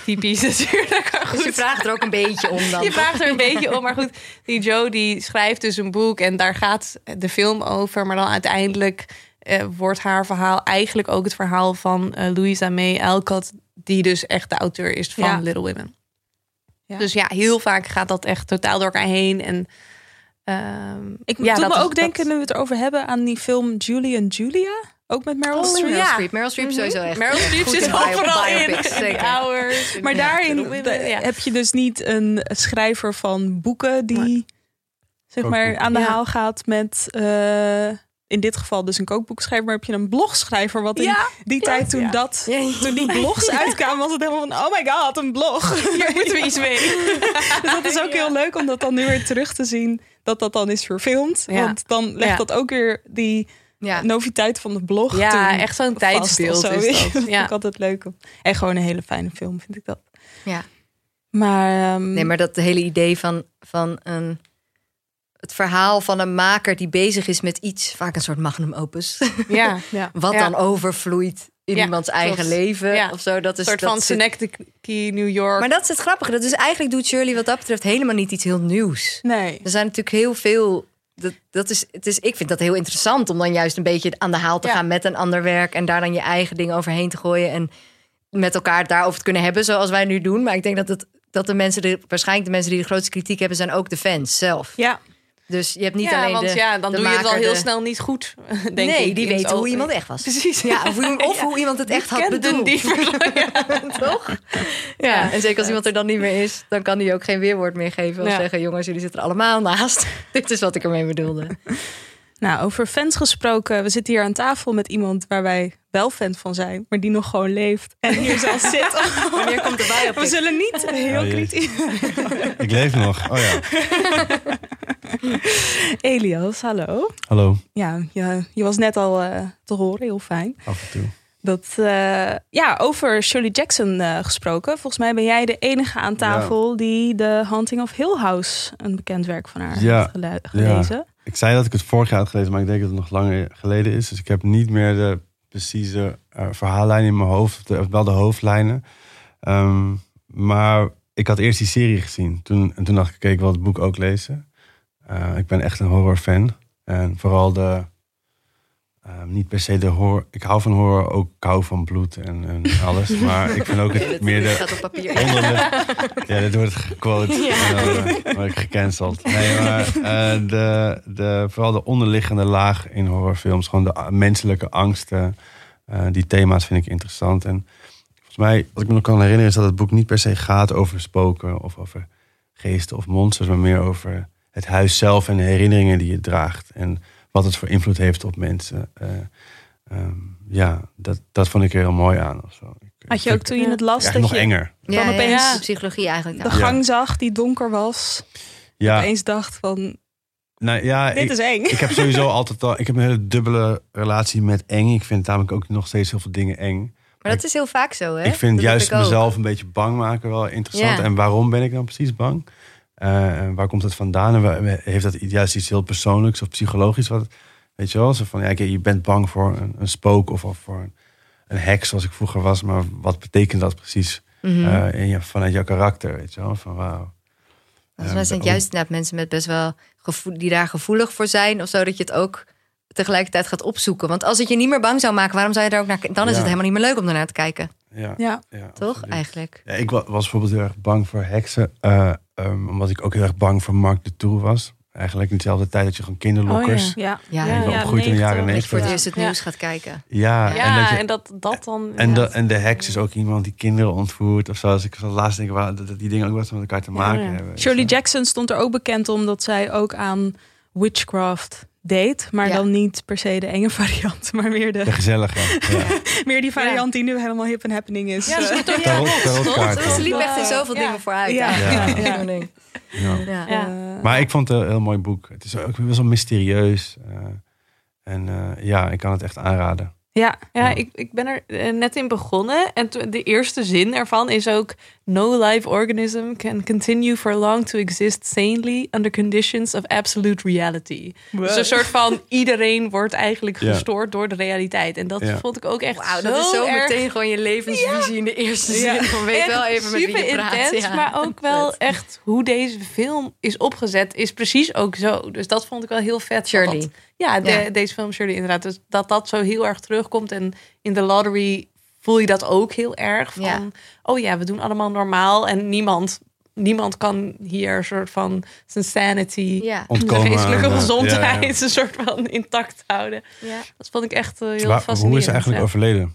Typisch natuurlijk.
Dus je vraagt er ook een beetje om dan.
Je vraagt er een beetje om, maar goed. Die Joe die schrijft dus een boek en daar gaat de film over. Maar dan uiteindelijk eh, wordt haar verhaal eigenlijk ook het verhaal van eh, Louisa May Alcott, die dus echt de auteur is van
Ja.
Little Women.
Ja.
Dus ja, heel vaak gaat dat echt totaal door elkaar heen. En ehm,
Ik
ja,
doe
dat
me ook
dat-
denken, nu we het erover hebben, aan die film Julie and Julia. Ook met Meryl
Oh,
Streep.
Meryl Streep. Meryl Streep sowieso echt.
Meryl Streep zit overal in.
zeker.
Hours.
Maar daarin heb je dus niet een schrijver van boeken die zeg maar aan de
Ja.
haal gaat met eh, in dit geval dus een kookboekschrijver, maar heb je een blogschrijver wat in
Ja,
die tijd toen
ja.
dat toen die blogs uitkwamen was het helemaal van oh my god een blog.
Hier moeten we iets mee.
dus dat is ook heel leuk om dat dan nu weer terug te zien dat dat dan is verfilmd,
Ja.
want dan legt
Ja.
dat ook weer die
Ja.
noviteit van de blog.
Ja,
toen
echt zo'n tijdsbeeld
zo.
is dat.
dat
Ja.
vind ik altijd leuk. En gewoon een hele fijne film vind ik dat.
Ja.
Maar, ehm,
Nee, maar dat hele idee van, van een, het verhaal van een maker die bezig is met iets, vaak een soort magnum opus,
Ja,
ja.
wat
Ja.
dan overvloeit in
Ja,
iemands eigen
klopt.
leven
Ja.
of zo. Dat
een
is
soort
dat
van
zit-
Synecdoche, New York.
Maar dat is het grappige. Dat is eigenlijk doet Shirley wat dat betreft helemaal niet iets heel nieuws.
Nee.
Er zijn natuurlijk heel veel. Dat, dat is, het is, ik vind dat heel interessant om dan juist een beetje aan de haal te
Ja.
gaan met een ander werk en daar dan je eigen dingen overheen te gooien en met elkaar het daarover te kunnen hebben, zoals wij nu doen. Maar ik denk dat het dat de mensen, de, waarschijnlijk de mensen die de grootste kritiek hebben, zijn ook de fans zelf.
Ja,
Dus je hebt niet
ja,
alleen
want
de,
ja, dan
de
doe je het al heel
de-
snel niet goed, denk
nee,
ik.
die weten hoe iemand echt was.
Precies.
Ja, of hoe, of
Ja.
hoe iemand het echt had bedoeld.
die
Toch? Ja, en zeker als iemand er dan niet meer is, dan kan hij ook geen weerwoord meer geven. Of
Ja.
zeggen, jongens, jullie zitten er allemaal naast. Dit is wat ik ermee bedoelde.
Nou, over fans gesproken. We zitten hier aan tafel met iemand waar wij wel fan van zijn, maar die nog gewoon leeft. En hier zelf zit.
Wanneer komt de biopic?
We zullen niet heel
Oh, jezus.
kritisch.
Ik leef nog. Oh ja.
Elias, hallo.
Hallo.
Ja, je, je was net al eh, te horen, heel fijn.
Af en toe.
Dat, eh, ja, over Shirley Jackson eh, gesproken. Volgens mij ben jij de enige aan tafel die The Haunting of Hill House, een bekend werk van haar,
Ja.
heeft gele- gelezen.
Ja. Ik zei dat ik het vorig jaar had gelezen, maar ik denk dat het nog langer geleden is. Dus ik heb niet meer de precieze eh, verhaallijn in mijn hoofd. Of de- wel de hoofdlijnen. Ehm, maar ik had eerst die serie gezien. Toen, en toen dacht ik, oké, ik wil het boek ook lezen. Eh, ik ben echt een horrorfan. En vooral de... ehm, niet per se de horror. Ik hou van horror, ook ik hou van bloed en, en alles. Maar ik vind ook het meer de
gaat op papier.
ja, dit wordt gequote.
Ja.
Eh, word ik gecanceld. Nee, maar eh, de, de, vooral de onderliggende laag in horrorfilms. Gewoon de menselijke angsten. die thema's vind ik interessant. En volgens mij, wat ik me nog kan herinneren... is dat het boek niet per se gaat over spoken... of over geesten of monsters... maar meer over het huis zelf en de herinneringen die je draagt. En wat het voor invloed heeft op mensen. Eh, ehm, ja, dat, dat vond ik er heel mooi aan. Of zo.
Had je ook toen je het las
Eigenlijk
dat
nog
je
enger.
dan
Ja,
opeens
ja, de psychologie eigenlijk.
de gang zag die donker was.
Ja.
Opeens dacht van,
Nou, ja,
Dit
ik,
is eng.
Ik heb sowieso altijd al. Ik heb een hele dubbele relatie met eng. Ik vind namelijk ook nog steeds heel veel dingen eng.
Maar dat is heel vaak zo, hè?
ik vind
Dat
juist
ik ook.
mezelf een beetje bang maken wel interessant.
Ja.
En waarom ben ik dan precies bang? Eh, en waar komt het vandaan? En waar- heeft dat juist iets heel persoonlijks of psychologisch? Wat, weet je wel? Zo van, ja, je bent bang voor een, een spook of, of voor een, een heks zoals ik vroeger was. Maar wat betekent dat precies
Mhm.
eh, in je, vanuit jouw karakter? Weet je wel? Van wauw.
Volgens mij
Eh,
zijn het
hoe-
juist inderdaad mensen met best wel gevoel, die daar gevoelig voor zijn of zo, dat je het ook tegelijkertijd gaat opzoeken. Want als het je niet meer bang zou maken, waarom zou je daar ook naar kijken? Dan is
Ja.
het helemaal niet meer leuk om ernaar te kijken.
Ja,
Ja.
Toch eigenlijk?
Ja, ik wa- was bijvoorbeeld heel erg bang voor heksen. eh, ehm, omdat ik ook heel erg bang voor Marc de Tour was. Eigenlijk in dezelfde tijd dat je gewoon kinderlokkers.
Oh, ja.
Ja,
Ik ben opgegroeid in de jaren
Dat je
90.
voor het eerst het
Ja.
nieuws gaat kijken.
Ja,
Ja,
en, dat je-
en dat, dat dan...
en,
ja.
de, en de heks is ook iemand die kinderen ontvoert. Of zo. Als ik zo laatst denk, waar, dat dat die dingen ook wat met elkaar te maken
Ja.
hebben.
Shirley Jackson stond er ook bekend omdat zij ook aan witchcraft deed. Maar
Ja.
dan niet per se de enge variant, maar meer,
De
de,
gezellige. Ja.
meer die variant die nu helemaal hip en happening is.
Ja,
Eh,
ze doet ook
Tarot-
ja.
Ze liep echt in zoveel
Ja.
dingen vooruit.
Ja. Ja.
Zo'n ding.
Ja.
Ja.
Ja.
eh,
Maar ik vond het een heel mooi boek. Het is ook best wel mysterieus. eh, en eh, ja, ik kan het echt aanraden.
ja,
Ja, ik, ik ben er eh, net in begonnen. En de eerste zin ervan is ook... No live organism can continue for long to exist sanely... under conditions of absolute reality. Dus een soort van... iedereen wordt eigenlijk
Ja.
gestoord door de realiteit. En dat
Ja.
vond ik ook echt
Wauw,
zo
dat is zo
erg...
meteen gewoon je levensvisie in de eerste zin. Van weet
Echt
wel even met wie
super
je praat.
intens,
ja.
maar ook wel echt hoe deze film is opgezet, is precies ook zo. Dus dat vond ik wel heel vet.
Shirley.
dat- ja, de-
Ja.
deze film Shirley inderdaad. Dus dat dat zo heel erg terugkomt. En in de lottery voel je dat ook heel erg. Van,
Ja.
oh ja, we doen allemaal normaal. En niemand, niemand kan hier een soort van zijn sanity...
Ja.
Ontkomen
de geestelijke gezondheid
ja, ja.
een soort van intact houden.
Ja.
Dat vond ik echt eh, heel
Waar-
fascinerend.
hoe is ze eigenlijk
ja.
overleden?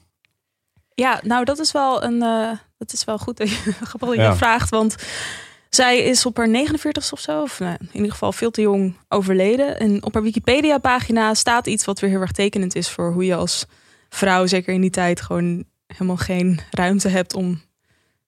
Ja, nou dat is wel een. eh, dat is wel goed dat je dat vraagt. Want zij is op haar 49 of zo, of nou, in ieder geval veel te jong overleden. En op haar Wikipedia-pagina staat iets wat weer heel erg tekenend is voor hoe je als vrouw, zeker in die tijd, gewoon helemaal geen ruimte hebt om.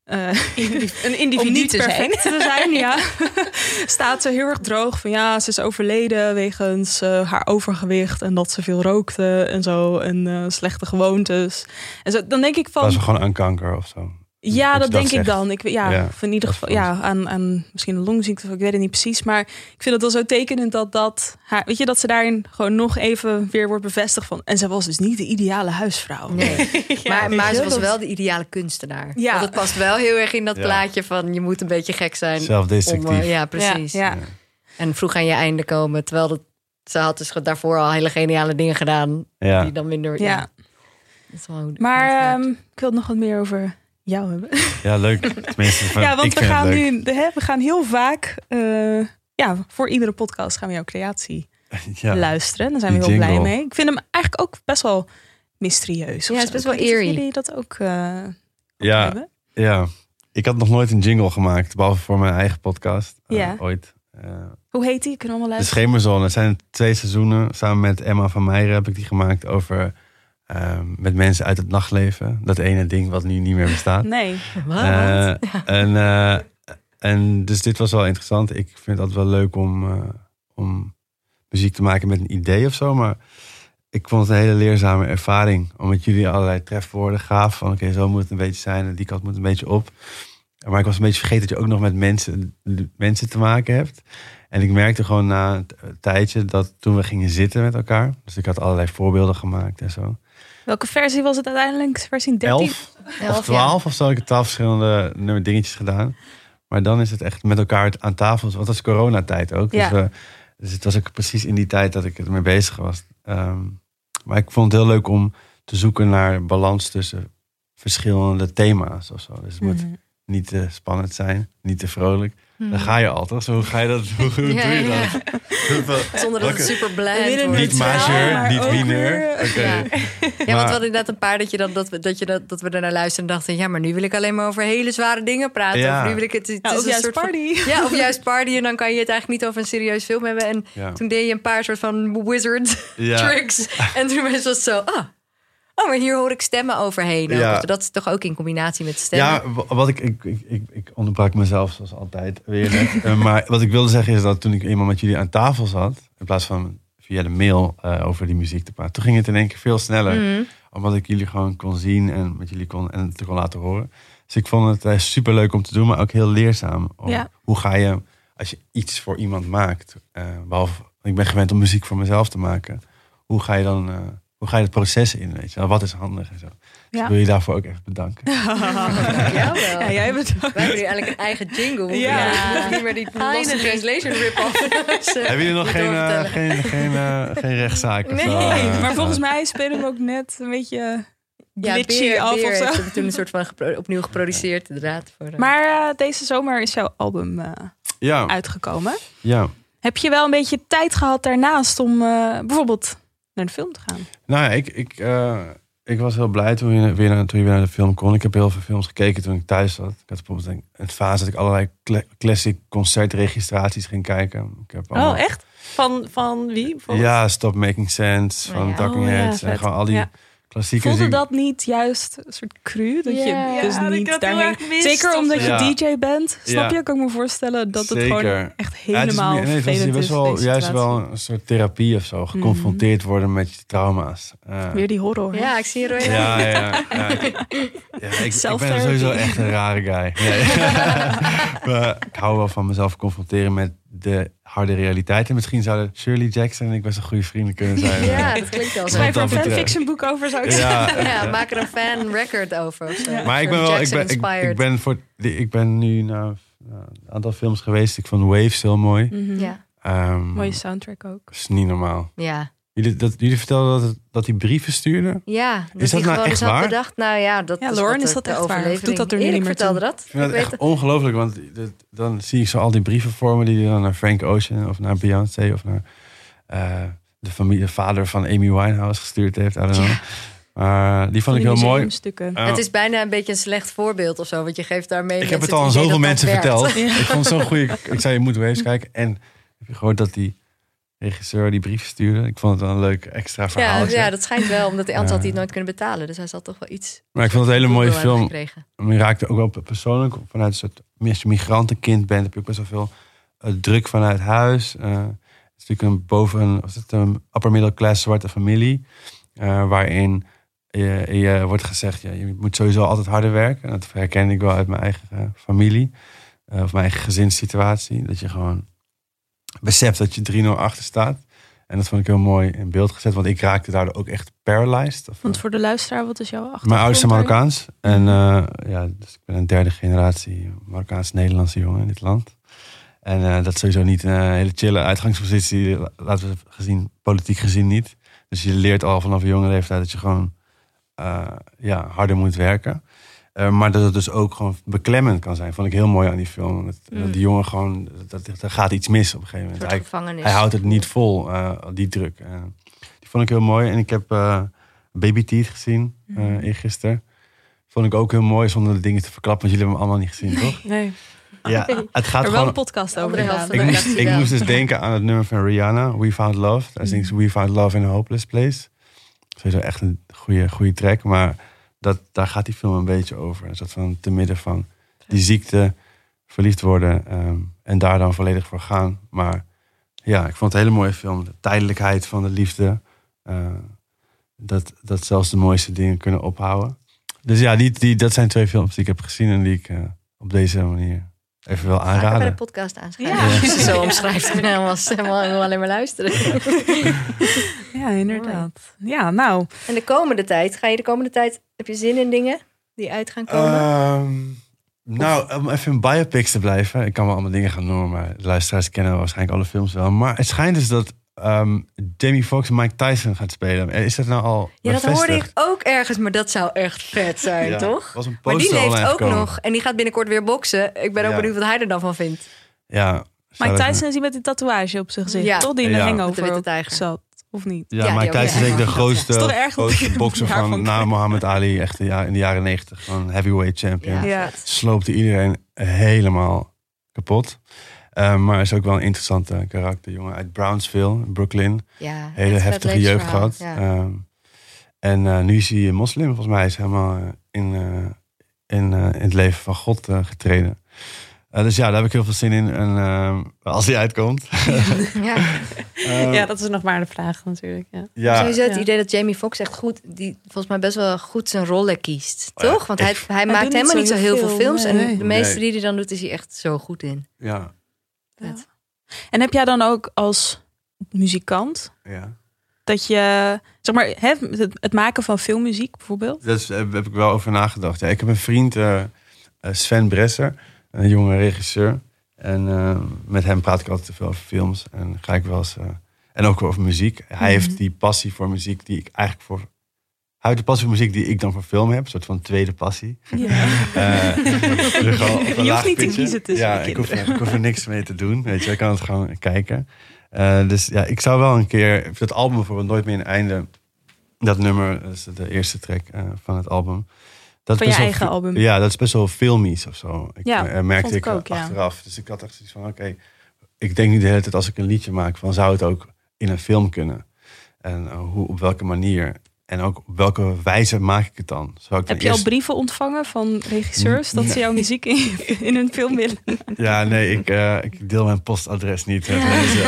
eh,
Een
om
individu
niet
te zijn.
te zijn, ja. Staat ze heel erg droog van ja, ze is overleden wegens eh, haar overgewicht en dat ze veel rookte en zo en eh, slechte gewoontes. En zo, dan denk ik van
Was ze gewoon aan kanker of zo?
Ja, dat
dat
denk ik dan. Ik, ja,
Ja,
of in ieder
dat
geval ja, aan, aan misschien een longziekte, ik weet het niet precies. Maar ik vind het wel zo tekenend dat dat, haar, weet je, dat ze daarin gewoon nog even weer wordt bevestigd van. En ze was dus niet de ideale huisvrouw.
Nee. maar maar ze was
dat-
wel de ideale kunstenaar.
Ja.
Want het past wel heel erg in dat
Ja.
plaatje van je moet een beetje gek zijn.
Zelfdestructief.
om, eh, ja, precies.
Ja.
En vroeg aan je einde komen. Terwijl dat, ze had dus daarvoor al hele geniale dingen gedaan.
Ja.
Die dan minder...
Ja.
Ja. Dat is wel
Maar ehm, ik wil het nog wat meer over jou hebben.
Ja, leuk. Tenminste,
ja,
ik
want we gaan
leuk.
nu, de- hè, we gaan heel vaak, eh, ja, voor iedere podcast gaan we jouw creatie
Ja.
luisteren. Daar zijn we heel blij mee. Ik vind hem eigenlijk ook best wel mysterieus.
Ja, het is best wel eerie.
Jullie dat ook eh,
Ja,
hebben?
ja, ik had nog nooit een jingle gemaakt, behalve voor mijn eigen podcast. eh,
Ja.
ooit. Eh,
Hoe heet die? Kunnen we allemaal
de
luisteren?
Schemerzone. Het zijn twee seizoenen. Samen met Emma van Meijeren heb ik die gemaakt over... eh, met mensen uit het nachtleven. Dat ene ding wat nu niet meer bestaat.
Nee.
Eh, en, eh, en dus dit was wel interessant. Ik vind het altijd wel leuk om, eh, om muziek te maken met een idee of zo. Maar ik vond het een hele leerzame ervaring. Omdat jullie allerlei trefwoorden gaven. Van oké, zo moet het een beetje zijn. En die kant moet een beetje op. Maar ik was een beetje vergeten dat je ook nog met mensen, mensen te maken hebt. En ik merkte gewoon na een tijdje dat toen we gingen zitten met elkaar. Dus ik had allerlei voorbeelden gemaakt en zo.
Welke versie was het uiteindelijk? Versie 13?
Elf of twaalf of zo. Ik heb twaalf verschillende nummer dingetjes gedaan. Maar dan is het echt met elkaar aan tafel. Want dat is coronatijd ook.
Ja.
Dus, dus het was ook precies in die tijd dat ik ermee bezig was. Ehm, maar ik vond het heel leuk om te zoeken naar balans tussen verschillende thema's of zo. Dus het moet
Mhm.
niet te spannend zijn, niet te vrolijk.
Mhm.
Dan ga je al, toch? Zo hoe ga je dat? Hoe, hoe
Ja,
doe je dat?
Zonder dat het super bland wordt.
Niet majeur,
maar
niet
weer-
Oké.
Ja. Ja, want we hadden inderdaad een paar dat, je dan, dat, we, dat, je dat, dat we ernaar luisterden en dachten... ja, maar nu wil ik alleen maar over hele zware dingen praten.
Ja.
Of nu wil ik het, het
Ja,
is
of
een
juist
soort van-
party.
ja, of juist party. En dan kan je het eigenlijk niet over een serieus film hebben. En
Ja.
toen deed je een paar soort van wizard
Ja.
tricks. En toen was het zo... Ah, oh, maar hier hoor ik stemmen overheen.
Ja.
Dus dat is toch ook in combinatie met stemmen.
Ja, wa- wat ik, ik, ik, ik, onderbrak mezelf zoals altijd weer net. Eh, maar wat ik wilde zeggen is dat toen ik eenmaal met jullie aan tafel zat, in plaats van via de mail eh, over die muziek te praten, toen ging het in één keer veel sneller.
Mhm.
Omdat ik jullie gewoon kon zien en met jullie kon en het kon laten horen. Dus ik vond het uh, super leuk om te doen, maar ook heel leerzaam. Om,
Ja.
Hoe ga je, als je iets voor iemand maakt, eh, behalve, ik ben gewend om muziek voor mezelf te maken. Hoe ga je dan, eh, hoe ga je het proces in, weet je wel? Wat is handig en zo. Dus
Ja.
wil je daarvoor ook even bedanken.
Ja, wel.
Ja, jij
hebben nu eigenlijk een eigen jingle.
Ja.
Ja. Niet meer die Lost Translation rip-off. Eh,
Hebben jullie nog geen, eh,
doorvertellen.
geen, geen, eh, geen rechtszaak? of
Nee,
zo, eh,
maar volgens
eh,
mij spelen we ook net een beetje
Ja,
glitchy af
Beer
of zo.
toen een soort van gepro- opnieuw geproduceerd, inderdaad. Voor, eh,
Maar eh, deze zomer is jouw album eh,
Ja,
uitgekomen.
ja.
Heb je wel een beetje tijd gehad daarnaast om eh, bijvoorbeeld naar de film te gaan?
Nou ik, ik, eh, ik was heel blij toen je, weer naar, toen je weer naar de film kon. Ik heb heel veel films gekeken toen ik thuis zat. Ik had bijvoorbeeld een, een fase dat ik allerlei cla- classic concertregistraties ging kijken. Ik heb allemaal-
Oh, echt? Van, van wie?
Ja, Stop Making Sense van
ja.
Talking
Oh, ja,
Heads. en gewoon al die
Ja.
Klassieke
Voelde dat niet juist een soort cru? Dat je dus
Ja,
niet daarheen... Zeker omdat je. DJ bent. Snap
Ja.
je? Kan ik me voorstellen dat het
Zeker.
gewoon echt
Ja, het is
helemaal
nee, het was
vervelend
best
is.
wel, juist wel een soort therapie of zo. Geconfronteerd worden met je trauma's. Eh,
Weer die horror.
ja, ik zie je Roy.
Ja, ja, ja. Ik, ja, ik, ik ben sowieso echt een rare guy. Maar ik hou wel van mezelf confronteren met de harde realiteit. En misschien zouden Shirley Jackson en ik best een goede vrienden kunnen zijn.
Ja, dat klinkt wel zo.
Schrijf er een fanfiction boek over, zou ik
Ja,
zeggen.
Ja, maak er een fan record over. Of zo.
Maar ik ben wel, ik ben, ik, ik ben voor, ik ben nu naar nou, een aantal films geweest. Ik vond Waves heel mooi.
Mhm.
Ja,
Ehm,
Mooie soundtrack ook.
is niet normaal.
ja.
Jullie, dat, jullie vertelden dat, hij brieven stuurde.
ja
Is
dat
nou
gewoon
echt
dus had
waar?
bedacht, nou ja, dat
Ja,
is
Lauren, is dat
de
echt waar? Doet dat er nu niet meer
vertelde
toe?
dat.
Ik vind
Ik
dat
weet
echt ongelooflijk, want dat- dan zie ik zo al die brieven voor me die hij dan naar Frank Ocean of naar Beyoncé of naar eh, de familie, de vader van Amy Winehouse gestuurd heeft. I don't know. Maar die vond ik heel mooi.
Stukken.
Eh,
Het is bijna een beetje een slecht voorbeeld of zo, want je geeft daarmee
ik heb het
mensen
al aan zoveel mensen verteld. Ik vond het zo'n goede. Ik zei, je moet Waves kijken. En heb je gehoord dat die regisseur die brief stuurde? Ik vond het wel een leuk extra
Ja,
verhaal.
ja, dat schijnt wel, omdat hij anders had hij
Ja.
het nooit kunnen betalen. Dus hij zal toch wel iets.
Maar ik vond het een hele mooie film. je raakte ook wel persoonlijk vanuit een soort als je migrantenkind bent, heb je ook best wel veel eh, druk vanuit huis. Eh, het is natuurlijk een boven een, was het een upper middle class zwarte familie, eh, waarin je, je wordt gezegd, ja, je moet sowieso altijd harder werken. En dat herken ik wel uit mijn eigen familie of mijn eigen gezinssituatie, dat je gewoon beseft dat je 3-0 achter staat. En dat vond ik heel mooi in beeld gezet, want ik raakte daardoor ook echt paralyzed. Of,
Want voor de luisteraar, wat is jouw achtergrond?
mijn ouders zijn
daarin?
Marokkaans. En eh, ja, dus ik ben een derde generatie Marokkaans-Nederlandse jongen in dit land. En eh, dat is sowieso niet een hele chille uitgangspositie. la- Laten we gezien, politiek gezien niet. Dus je leert al vanaf een jonge leeftijd dat je gewoon eh, ja, harder moet werken. Eh, maar dat het dus ook gewoon beklemmend kan zijn. Vond ik heel mooi aan die film. Dat,
Mm.
dat die jongen gewoon, dat, dat, er gaat iets mis op een gegeven moment. Hij, hij houdt het niet vol, eh, die druk. Eh, die vond ik heel mooi. En ik heb eh, Baby Teeth gezien eh eergisteren. Vond ik ook heel mooi zonder de dingen te verklappen. Want jullie hebben hem allemaal niet gezien, toch?
Nee.
Ja, het gaat
er wel
gewoon...
een podcast over
Andere helft
Ik
de
moest, ik moest dus denken aan het nummer van Rihanna, We Found Love. Daar zingt ze We Found Love in a Hopeless Place. Sowieso echt een goede, goede track. Maar dat, daar gaat die film een beetje over. Een soort van te midden van die ziekte, verliefd worden ehm, en daar dan volledig voor gaan. Maar ja, ik vond het een hele mooie film. De tijdelijkheid van de liefde. eh, dat, dat zelfs de mooiste dingen kunnen ophouden. Dus ja, die, die, dat zijn twee films die ik heb gezien en die ik eh, op deze manier even wil
Vaker bij de
aanraden.
podcast aanschrijven.
Ja.
Als je zo omschrijft. En dan was helemaal, helemaal alleen maar luisteren.
Ja, inderdaad. Ja, nou.
En de komende tijd, ga je de komende tijd, heb je zin in dingen die uit gaan komen?
Ehm, nou, om even in biopics te blijven. Ik kan wel allemaal dingen gaan noemen, maar de luisteraars kennen waarschijnlijk alle films wel. Maar het schijnt dus dat ehm, Jamie Foxx Mike Tyson gaat spelen. Is dat nou al
ja, dat hoorde ik ook ergens, maar dat zou echt vet zijn,
Ja,
toch?
was een
maar die leeft ook
gekomen.
nog. En die gaat binnenkort weer boksen. Ik ben ook
Ja.
benieuwd wat hij er dan van vindt.
Ja.
Mike Tyson is die met die tatoeage op zijn gezicht.
Ja.
Toch? Die in de
Ja.
Met de
hangover
witte
ook
tijger.
zat. Of niet?
Ja,
Ja,
Mike Tyson is denk ik de grootste, grootste bokser
daarvan
van na Muhammad Ali. Echt in de jaren- in de jaren negentig. Van heavyweight champion.
Ja.
Ja.
Sloopte iedereen helemaal kapot. Eh, maar is ook wel een interessante karakter. Jongen uit Brownsville, Brooklyn.
Ja,
hele heftige jeugd gehad.
Ja.
Ehm, en eh, nu is hij een moslim, volgens mij. Hij is helemaal eh, in, eh, in, eh, in het leven van God getreden. Dus ja, daar heb ik heel veel zin in. En ehm, als hij uitkomt.
ja.
Ja, dat is nog maar de vraag natuurlijk. Ja.
ja,
Sowieso het
Ja.
idee dat Jamie Foxx echt goed, die volgens mij best wel goed zijn rollen kiest,
Oh ja,
toch? Want hij, hij, maakt helemaal niet zo
heel
heel veel
veel,
films.
nee.
En de meeste
Nee.
die hij dan doet, is hij echt zo goed in.
ja,
Vet.
En heb jij dan ook als muzikant
ja.
dat je, zeg maar, hè, het, het maken van filmmuziek bijvoorbeeld?
Daar heb heb ik wel over nagedacht. Ja, ik heb een vriend, eh, eh, Sven Bresser, een jonge regisseur. En eh, met hem praat ik altijd te veel over films. En ga ik wel eens. eh, en ook over muziek. Hij heeft die passie voor muziek die ik eigenlijk voor. De passie voor muziek die ik dan voor film heb. Een soort van tweede passie.
Ja.
Eh, dus
Je hoeft
laag
niet te
pitje.
kiezen tussen
Ja, ik hoef, ik hoef er niks mee te doen. Weet je, ik kan het gewoon kijken. Eh, dus ja, ik zou wel een keer. Het album bijvoorbeeld Nooit meer een einde. Dat nummer, dat is de eerste track eh, van het album. Dat
Van je
wel
eigen album.
Ja, dat is best wel filmisch of zo. Ik
Ja,
merkte
vond ik
ik
ook, ja.
achteraf. Dus ik had echt zoiets van, oké, ik denk nu de hele tijd als ik een liedje maak, van zou het ook in een film kunnen? En hoe, op welke manier? En ook op welke wijze maak ik het dan? Zou ik dan
Heb je al brieven ontvangen van regisseurs dat ze jouw muziek in, in hun film willen?
Ja, nee, ik, eh, ik deel mijn postadres niet.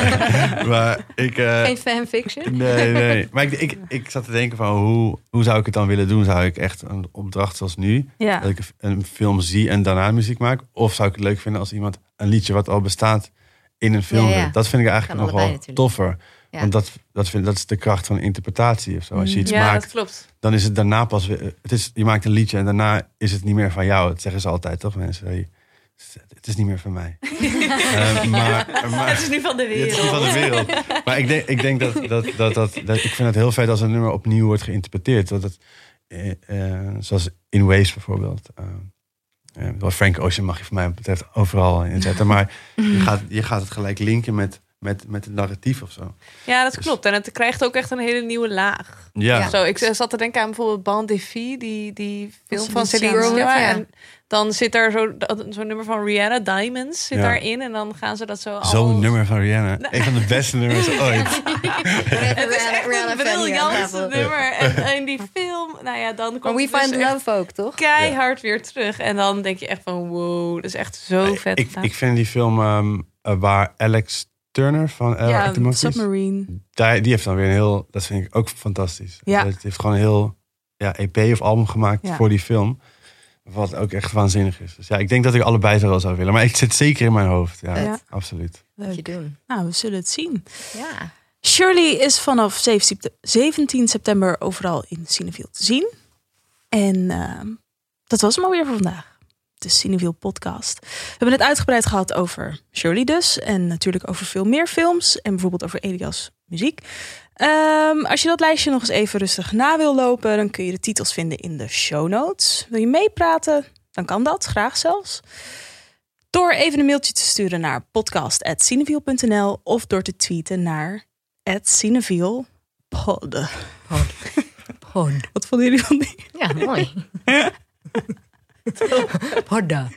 maar ik... eh,
Geen fanfiction?
Nee, nee. Maar ik, ik, ik zat te denken van hoe, hoe zou ik het dan willen doen? Zou ik echt een opdracht zoals nu,
Ja.
dat ik een film zie en daarna muziek maak? Of zou ik het leuk vinden als iemand een liedje wat al bestaat in een film
Ja?
Dat vind ik eigenlijk nog wel toffer.
Ja.
Want dat, dat, vind, dat is de kracht van interpretatie of zo. Als je iets
Ja,
maakt,
dat klopt.
dan is het daarna pas weer... Het is, je maakt een liedje en daarna is het niet meer van jou. Dat zeggen ze altijd, toch mensen? Hey, het is niet meer van mij. Eh, maar, maar,
Het is nu van de wereld.
het is niet van de wereld. Maar ik denk, ik denk dat, dat, dat, dat, dat- Ik vind het heel feit als een nummer opnieuw wordt geïnterpreteerd. Dat het, eh, eh, zoals in Waves bijvoorbeeld. Frank Ocean mag je van mij betreft overal inzetten. Maar je gaat, je gaat het gelijk linken met, met, met het narratief of zo.
Ja, dat klopt. En het krijgt ook echt een hele nieuwe laag.
Ja.
Zo, ik zat te denken aan bijvoorbeeld Band Defie, die, die film van Celine.
Sciamma.
Ja.
En dan zit er zo- dat- zo'n nummer van Rihanna, Diamonds, zit
Ja.
daarin. En dan gaan ze dat zo
Zo'n
allemaal-
nummer van Rihanna. Een van de beste nummers ooit.
Het is echt een briljantste
nummer.
En in die film, nou ja, dan
Maar
komt
We
dus
Find Love ook, toch?
keihard weer terug. En dan denk je echt van, wow, dat is echt zo vet.
Ik,
gedaan.
ik vind die film ehm, eh, waar Alex Turner van uh,
ja, Submarine.
Die, die heeft dan weer een heel, dat vind ik ook fantastisch.
Ja.
Het heeft gewoon een heel ja, EP of album gemaakt
Ja.
voor die film. Wat ook echt waanzinnig is. Dus ja, ik denk dat ik allebei er wel zou willen. Maar het zit zeker in mijn hoofd. Ja,
Ja.
absoluut.
Moet je doen.
Nou, we zullen het zien.
Ja.
Shirley is vanaf 17 september overal in Cineville te zien. En ehm, dat was hem alweer voor vandaag. De Cineville podcast. We hebben het uitgebreid gehad over Shirley dus. En natuurlijk over veel meer films. En bijvoorbeeld over Elias muziek. Ehm, als je dat lijstje nog eens even rustig na wil lopen... dan kun je de titels vinden in de show notes. Wil je meepraten? Dan kan dat, graag zelfs. Door even een mailtje te sturen naar podcast.cineviel.nl... of door te tweeten naar Cineviel Pod. Wat vonden jullie van die?
Ja, mooi. Horda.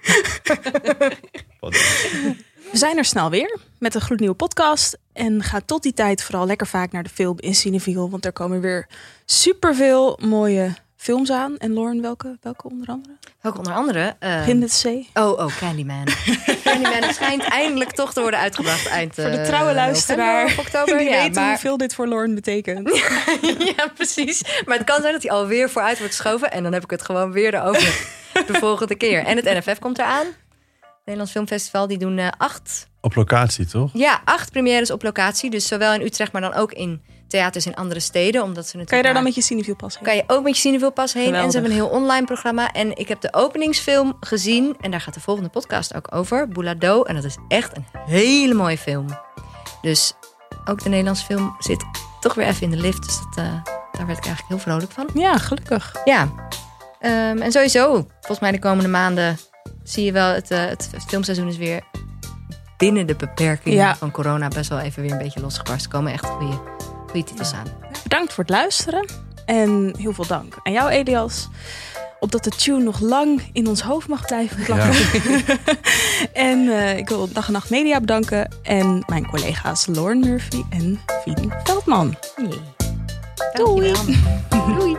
We zijn er snel weer met een gloednieuwe podcast. En ga tot die tijd vooral lekker vaak naar de film in Cineville. Want er komen weer superveel mooie films aan. En Lauren, welke, welke onder andere?
Welke onder andere? Uh,
Begin met C.
Oh, oh, Candyman. Candyman schijnt eindelijk toch te worden uitgebracht eind
Voor de trouwe
uh,
luisteraar.
november, oktober.
Die
ja,
weet
maar...
hoeveel dit voor Lauren betekent.
ja, precies. Maar het kan zijn dat hij alweer vooruit wordt geschoven. En dan heb ik het gewoon weer erover de volgende keer. En het NFF komt eraan. Nederlands Filmfestival. Die doen uh, acht...
Op locatie, toch?
Ja, acht premières op locatie. Dus zowel in Utrecht, maar dan ook in theaters in andere steden. Omdat ze
kan je daar dan met je Cineville pas heen?
Kan je ook met je Cineville pas heen.
Geweldig.
En ze hebben een heel online programma. En ik heb de openingsfilm gezien. En daar gaat de volgende podcast ook over. Boulado. En dat is echt een hele mooie film. Dus ook de Nederlandse film zit toch weer even in de lift. Dus dat, uh, daar werd ik eigenlijk heel vrolijk van.
Ja, gelukkig.
Ja. Um, en sowieso, volgens mij de komende maanden zie je wel, het, uh, het filmseizoen is weer binnen de beperkingen ja. van corona best wel even weer een beetje losgebarst. Er komen echt goede, goede titels aan.
Bedankt voor het luisteren. En heel veel dank aan jou, Elias. Opdat de tune nog lang in ons hoofd mag blijven klappen. Ja. en uh, ik wil Dag en Nacht Media bedanken. En mijn collega's Lauren Murphy en Fien Veldman.
Nee.
Doei.
Doei.